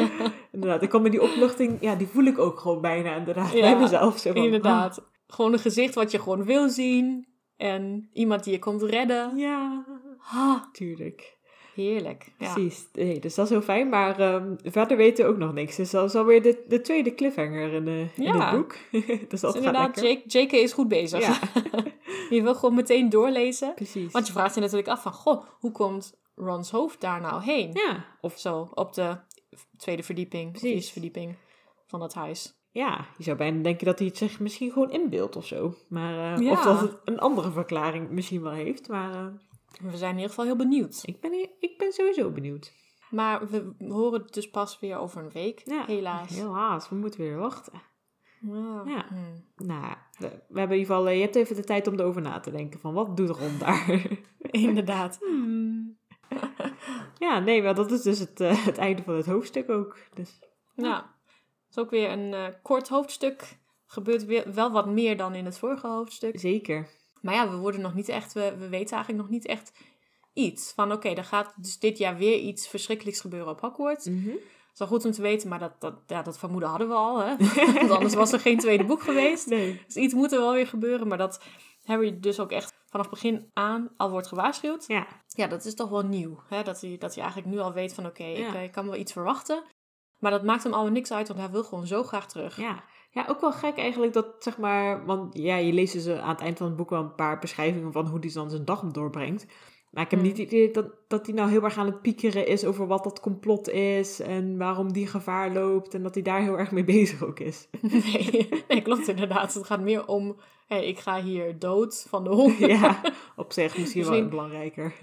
S2: Inderdaad, ik kan met die opluchting... Ja, die voel ik ook gewoon bijna inderdaad
S1: Ja,
S2: bij mezelf. Zo van,
S1: Inderdaad. Gewoon een gezicht wat je gewoon wil zien. En iemand die je komt redden.
S2: ja,
S1: Ah,
S2: tuurlijk.
S1: Heerlijk. Ja.
S2: Precies. Nee, dus dat is heel fijn. Maar ehm, verder weten we ook nog niks. Dus dat is alweer de, de tweede cliffhanger in, eh, in het boek. dus
S1: Dus
S2: dat gaat
S1: inderdaad. Jake, JK is goed bezig.
S2: Ja,
S1: je wil gewoon meteen doorlezen.
S2: precies.
S1: Want je vraagt je natuurlijk af van, goh, hoe komt Rons hoofd daar nou heen?
S2: Ja,
S1: Of zo, op de tweede verdieping, of
S2: Precies.
S1: eerste verdieping van dat huis.
S2: ja, je zou bijna denken dat hij het zich misschien gewoon inbeeldt of zo. Maar,
S1: Ja.
S2: Of dat het een andere verklaring misschien wel heeft. Maar eh,
S1: We zijn in ieder geval heel benieuwd.
S2: ik, ben, ik ben sowieso benieuwd.
S1: Maar we horen het dus pas weer over een week,
S2: Ja,
S1: helaas.
S2: Helaas, we moeten weer wachten.
S1: Ja.
S2: Ja.
S1: Hmm.
S2: Nou, we, we hebben in ieder geval, eh, je hebt even de tijd om erover na te denken. Van wat doet Ron daar?
S1: Inderdaad.
S2: Hmm. ja, nee, maar dat is dus het, eh, het einde van het hoofdstuk ook. Dus,
S1: Ja. Het is ook weer een eh, kort hoofdstuk. Gebeurt weer wel wat meer dan in het vorige hoofdstuk.
S2: zeker.
S1: Maar ja, we worden nog niet echt, we, we weten eigenlijk nog niet echt iets. Van oké, er gaat dus dit jaar weer iets verschrikkelijks gebeuren op Hogwarts.
S2: Mhm.
S1: Dat is wel goed om te weten, maar dat, dat, ja, dat vermoeden hadden we al. Hè? Want anders was er geen tweede boek geweest.
S2: Nee.
S1: Dus iets moet er wel weer gebeuren. Maar dat Harry dus ook echt vanaf begin aan al wordt gewaarschuwd.
S2: Ja,
S1: Ja, dat is toch wel nieuw. Hè? Dat, hij, dat hij eigenlijk nu al weet van oké,
S2: Ja.
S1: ik, eh, ik kan wel iets verwachten. Maar dat maakt hem allemaal niks uit, want hij wil gewoon zo graag terug.
S2: ja. Ja, ook wel gek eigenlijk dat, zeg maar, want ja, je leest dus aan het eind van het boek wel een paar beschrijvingen van hoe hij dan zijn dag doorbrengt. Maar ik heb
S1: Hmm.
S2: niet het idee dat, dat hij nou heel erg aan het piekeren is over wat dat complot is en waarom die gevaar loopt en dat hij daar heel erg mee bezig ook is.
S1: Nee, nee, klopt inderdaad. Het gaat meer om, hé, ik ga hier dood van de hond.
S2: ja, op zich misschien wel
S1: Misschien-
S2: belangrijker.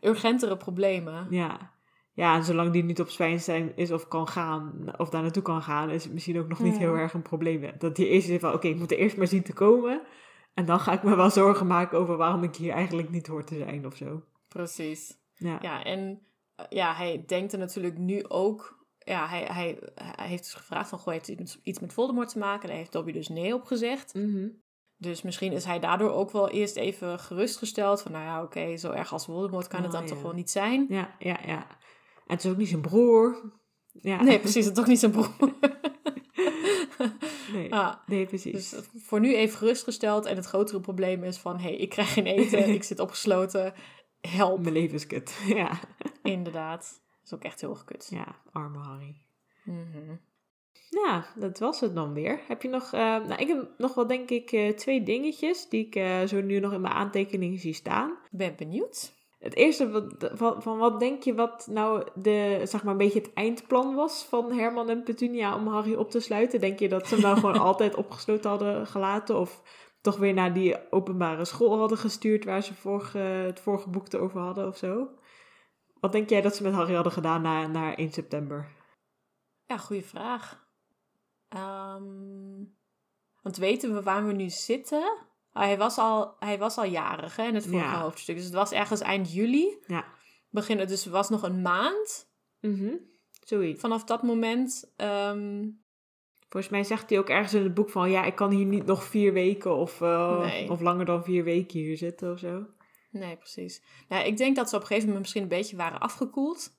S1: Urgentere problemen.
S2: ja. Ja, en zolang die niet op Zwijnstein is of kan gaan, of daar naartoe kan gaan, is het misschien ook nog niet heel erg een probleem. Dat hij eerst zegt van, oké, ik moet er eerst maar zien te komen. En dan ga ik me wel zorgen maken over waarom ik hier eigenlijk niet hoor te zijn of zo.
S1: Precies.
S2: Ja,
S1: Ja, en eh, ja, hij denkt er natuurlijk nu ook... Ja, hij, hij, hij heeft dus gevraagd van, goh, heeft het iets- met Voldemort te maken? Daar heeft Dobby dus nee op gezegd.
S2: Mhm.
S1: Dus misschien is hij daardoor ook wel eerst even gerustgesteld. Van, nou ja, oké, zo erg als Voldemort kan het
S2: Oh,
S1: dan
S2: ja.
S1: toch wel niet zijn.
S2: ja, ja, ja. En het is ook niet zijn broer. Ja.
S1: Nee, precies, het is toch niet zijn broer.
S2: Nee,
S1: ah,
S2: nee precies.
S1: dus voor nu even gerustgesteld. En het grotere probleem is van, hé, hey, ik krijg geen eten, ik zit opgesloten. Help,
S2: Mijn leven is kut. ja.
S1: inderdaad. Dat is ook echt heel erg kut.
S2: ja, arme Harry.
S1: Mhm.
S2: Nou, dat was het dan weer. Heb je nog... eh, nou, ik heb nog wel denk ik eh, twee dingetjes die ik eh, zo nu nog in mijn aantekeningen zie staan.
S1: Ik ben benieuwd.
S2: Het eerste, wat, van, van wat denk je wat nou de, zeg maar een beetje het eindplan was van Herman en Petunia om Harry op te sluiten? Denk je dat ze hem nou gewoon altijd opgesloten hadden gelaten of toch weer naar die openbare school hadden gestuurd waar ze vorige, het vorige boek erover hadden of zo? Wat denk jij dat ze met Harry hadden gedaan na, na 1 september?
S1: Ja, goede vraag. Ehm, want weten we waar we nu zitten? Hij, was al, hij was al jarig hè, in het vorige
S2: Ja.
S1: hoofdstuk. Dus het was ergens eind juli.
S2: Ja.
S1: Begin, het dus was nog een maand
S2: Mhm. Zoiets.
S1: vanaf dat moment. Ehm,
S2: Volgens mij zegt hij ook ergens in het boek van... ja, ik kan hier niet nog vier weken of, eh,
S1: Nee.
S2: of langer dan vier weken hier zitten of zo.
S1: nee, precies. Nou, ik denk dat ze op een gegeven moment misschien een beetje waren afgekoeld.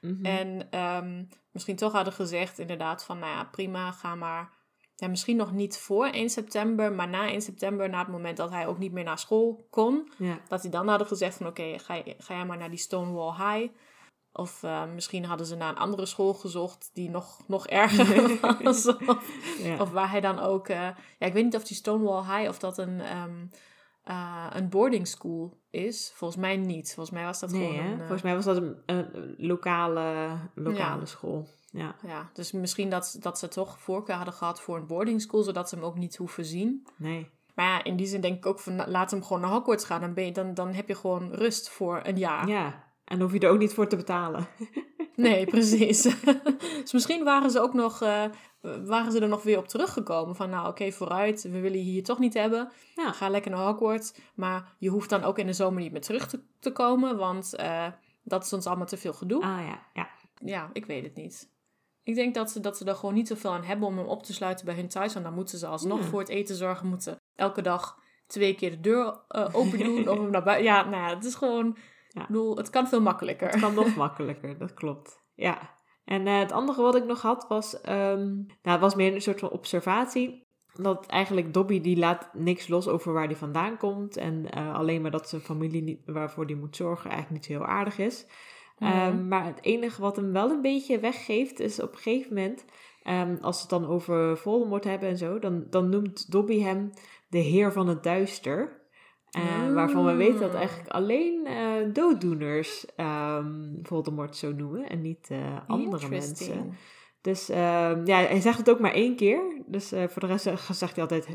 S2: Mhm.
S1: En ehm, misschien toch hadden gezegd inderdaad van... nou ja, prima, ga maar... Ja, misschien nog niet voor 1 september, maar na 1 september... na het moment dat hij ook niet meer naar school kon...
S2: ja.
S1: Dat die dan hadden gezegd van oké, ga, ga jij maar naar die Stonewall High. Of eh, misschien hadden ze naar een andere school gezocht die nog, nog erger was. Of,
S2: Ja.
S1: of waar hij dan ook... eh, ja, ik weet niet of die Stonewall High of dat een, ehm, eh, een boarding school is. Volgens mij niet. Volgens mij was dat
S2: nee,
S1: gewoon een...
S2: Volgens mij was dat een, een lokale, lokale
S1: Ja.
S2: school. Ja,
S1: Ja, dus misschien dat, dat ze toch voorkeur hadden gehad voor een boarding school, zodat ze hem ook niet hoeven zien.
S2: nee.
S1: Maar ja, in die zin denk ik ook van, nou, laat hem gewoon naar Hogwarts gaan. Dan, ben je, dan, dan heb je gewoon rust voor een jaar.
S2: Ja, en hoef je er ook niet voor te betalen.
S1: Nee, precies. dus misschien waren ze ook nog, eh, waren ze er nog weer op teruggekomen. Van nou, oké, vooruit, we willen je hier toch niet hebben.
S2: Ja.
S1: Ga lekker naar Hogwarts. Maar je hoeft dan ook in de zomer niet meer terug te, te komen, want eh, dat is ons allemaal te veel gedoe.
S2: Ah ja, ja.
S1: Ja, ik weet het niet. Ik denk dat ze, dat ze er gewoon niet zoveel aan hebben om hem op te sluiten bij hun thuis. Want dan moeten ze alsnog voor het eten zorgen. Moeten elke dag twee keer de deur eh, open doen. of hem naar buiten. Ja, nou ja, het is gewoon...
S2: Ja.
S1: Ik bedoel, het kan veel makkelijker.
S2: Het kan nog makkelijker, dat klopt. Ja. En eh, het andere wat ik nog had was, ehm, nou, het was meer een soort van observatie. Dat eigenlijk Dobby die laat niks los over waar hij vandaan komt. En eh, alleen maar dat zijn familie niet, waarvoor hij moet zorgen eigenlijk niet zo heel aardig is.
S1: Mhm.
S2: Ehm, maar het enige wat hem wel een beetje weggeeft is op een gegeven moment, ehm, als ze het dan over Voldemort hebben en zo, dan, dan noemt Dobby hem de heer van het duister. Eh, Waarvan we weten dat
S1: Ah.
S2: eigenlijk alleen eh, dooddoeners ehm, Voldemort zo noemen en niet eh, andere mensen. Dus ehm, ja, hij zegt het ook maar één keer. Dus eh, voor de rest zegt hij altijd,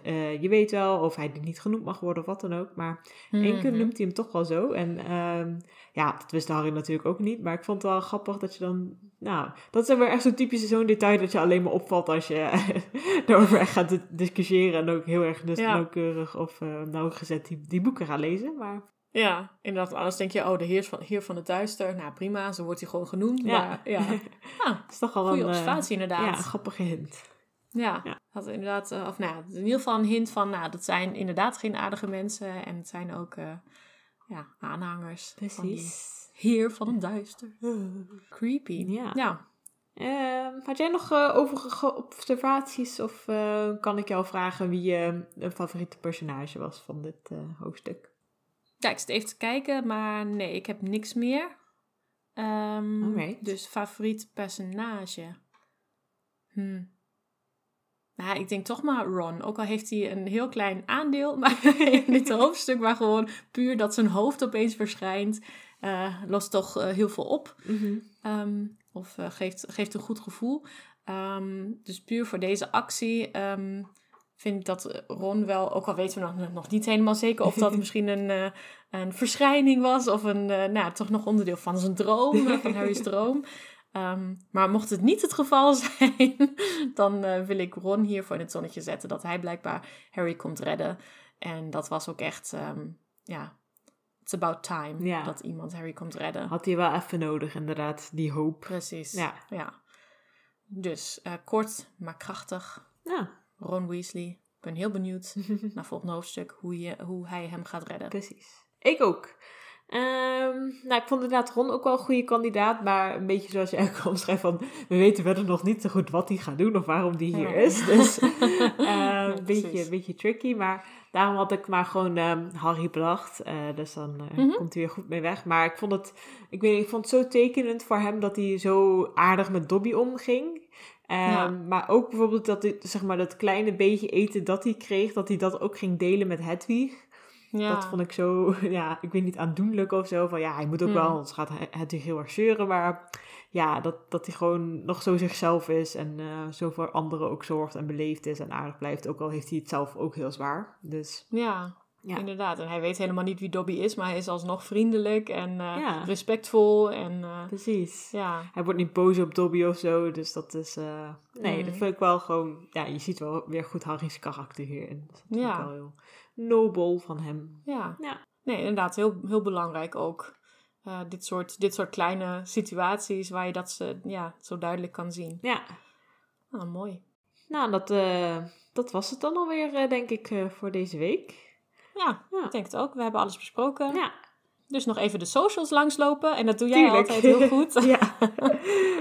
S2: je weet wel, of hij niet genoemd mag worden of wat dan ook. Maar één keer
S1: Mhm.
S2: noemt hij hem toch wel zo. En ehm, ja, dat wist Harry natuurlijk ook niet. Maar ik vond het wel grappig dat je dan... Nou, dat is dan weer echt zo'n typische zo'n detail dat je alleen maar opvalt als je erover echt gaat discussiëren. En ook heel erg dus
S1: Ja.
S2: nauwkeurig of eh, nauwgezet die, die boeken gaat lezen. Maar
S1: Ja, inderdaad. Anders denk je, oh, de heer van, heer van het duister. Nou, prima, zo wordt hij gewoon genoemd.
S2: Ja.
S1: Maar ja, ah,
S2: het is toch al
S1: goede
S2: een... eh,
S1: observatie
S2: ja,
S1: inderdaad.
S2: een grappige hint.
S1: Ja,
S2: Ja.
S1: had inderdaad, eh, of nou, ja, in ieder geval een hint van, nou, dat zijn inderdaad geen aardige mensen en het zijn ook, ja, aanhangers
S2: Precies.
S1: heer van het duister. Creepy.
S2: Ja.
S1: ja.
S2: Ehm, had jij nog eh, overige observaties of eh, kan ik jou vragen wie je een favoriete personage was van dit eh, hoofdstuk?
S1: Ja, ik zit even te kijken, maar nee, ik heb niks meer.
S2: Alright.
S1: Dus favoriet personage. Hm. Nou, ik denk toch maar Ron. Ook al heeft hij een heel klein aandeel maar in dit hoofdstuk, maar gewoon puur dat zijn hoofd opeens verschijnt, eh, lost toch eh, heel veel op. Ehm, of eh, geeft, geeft een goed gevoel. Ehm, dus puur voor deze actie ehm, vind ik dat Ron wel, ook al weten we nog, nog niet helemaal zeker of dat misschien een, een verschijning was of een, nou, toch nog onderdeel van zijn droom, van Harry's droom. Ehm, maar mocht het niet het geval zijn, dan eh, wil ik Ron hiervoor in het zonnetje zetten dat hij blijkbaar Harry komt redden. En dat was ook echt, ehm, ja, it's about time
S2: Ja.
S1: dat iemand Harry komt redden.
S2: Had hij wel even nodig, inderdaad, die hoop.
S1: Precies.
S2: Ja.
S1: ja. Dus eh, kort, maar krachtig.
S2: Ja,
S1: Ron Weasley. Ik ben heel benieuwd naar het volgende hoofdstuk hoe, je, hoe hij hem gaat redden.
S2: precies. Ik ook. Ehm, nou, ik vond inderdaad Ron ook wel een goede kandidaat, maar een beetje zoals je eigenlijk al omschrijft van, we weten verder nog niet zo goed wat hij gaat doen of waarom die hier
S1: Ja.
S2: is. Dus eh,
S1: Ja,
S2: een, beetje, een beetje tricky, maar daarom had ik maar gewoon ehm, Harry bedacht. Eh, dus dan eh,
S1: Mhm.
S2: komt hij weer goed mee weg. Maar ik vond het, ik weet niet, ik vond het zo tekenend voor hem dat hij zo aardig met Dobby omging. Ehm,
S1: Ja.
S2: Maar ook bijvoorbeeld dat, hij, zeg maar, dat kleine beetje eten dat hij kreeg, dat hij dat ook ging delen met Hedwig.
S1: Ja.
S2: Dat vond ik zo, ja, ik weet niet, aandoenlijk of zo. Van ja, hij moet ook
S1: Mm.
S2: wel, anders gaat hij- heel erg zeuren. Maar ja, dat, dat hij gewoon nog zo zichzelf is en eh, zo voor anderen ook zorgt en beleefd is en aardig blijft. Ook al heeft hij het zelf ook heel zwaar. Dus
S1: ja,
S2: Ja.
S1: inderdaad. En hij weet helemaal niet wie Dobby is, maar hij is alsnog vriendelijk en eh,
S2: Ja.
S1: respectvol. En eh,
S2: precies.
S1: ja,
S2: Hij wordt niet boos op Dobby of zo. Dus dat is, nee,
S1: Mm.
S2: dat vind ik wel gewoon, ja, je ziet wel weer goed Harry's karakter hierin. Dus dat vind
S1: Ja.
S2: ik wel heel nobel van hem.
S1: ja.
S2: Ja.
S1: Nee, inderdaad, heel, heel belangrijk ook. Eh, dit, soort, dit soort kleine situaties waar je dat ze, ja, zo duidelijk kan zien.
S2: Ja,
S1: Ah, mooi.
S2: nou, dat, eh, dat was het dan alweer, eh, denk ik, eh, voor deze week.
S1: Ja,
S2: Ja.
S1: ik denk het ook. We hebben alles besproken.
S2: Ja,
S1: Dus nog even de socials langslopen. En dat doe jij
S2: Tuurlijk.
S1: altijd heel goed.
S2: ja.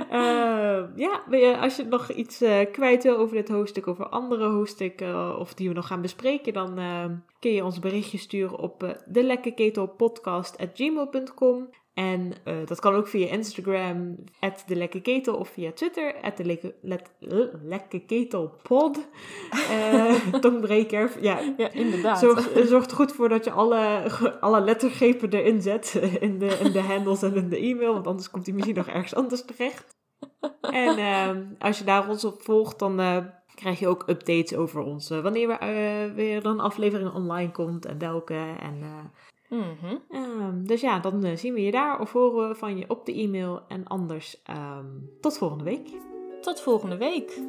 S2: Eh, ja, als je nog iets eh, kwijt wil over dit hoofdstuk, over andere hoofdstukken, eh, of die we nog gaan bespreken, dan eh, kun je ons berichtje sturen op de lekkerketelpodcast.gmail.com. En eh, dat kan ook via Instagram, at de of via Twitter, at de lekke, let, eh. Eh tongbreker, ja.
S1: Ja, inderdaad.
S2: Zorg, zorg er goed voor dat je alle, alle lettergrepen erin zet in de, in de handles en in de e-mail, want anders komt hij misschien nog ergens anders terecht. En ehm, als je daar ons op volgt, dan eh, krijg je ook updates over ons. eh, wanneer we, eh, weer een aflevering online komt en welke. En,
S1: Mhm.
S2: ehm, dus ja, dan eh, zien we je daar of horen we van je op de e-mail. En anders ehm, tot volgende week.
S1: Tot volgende week.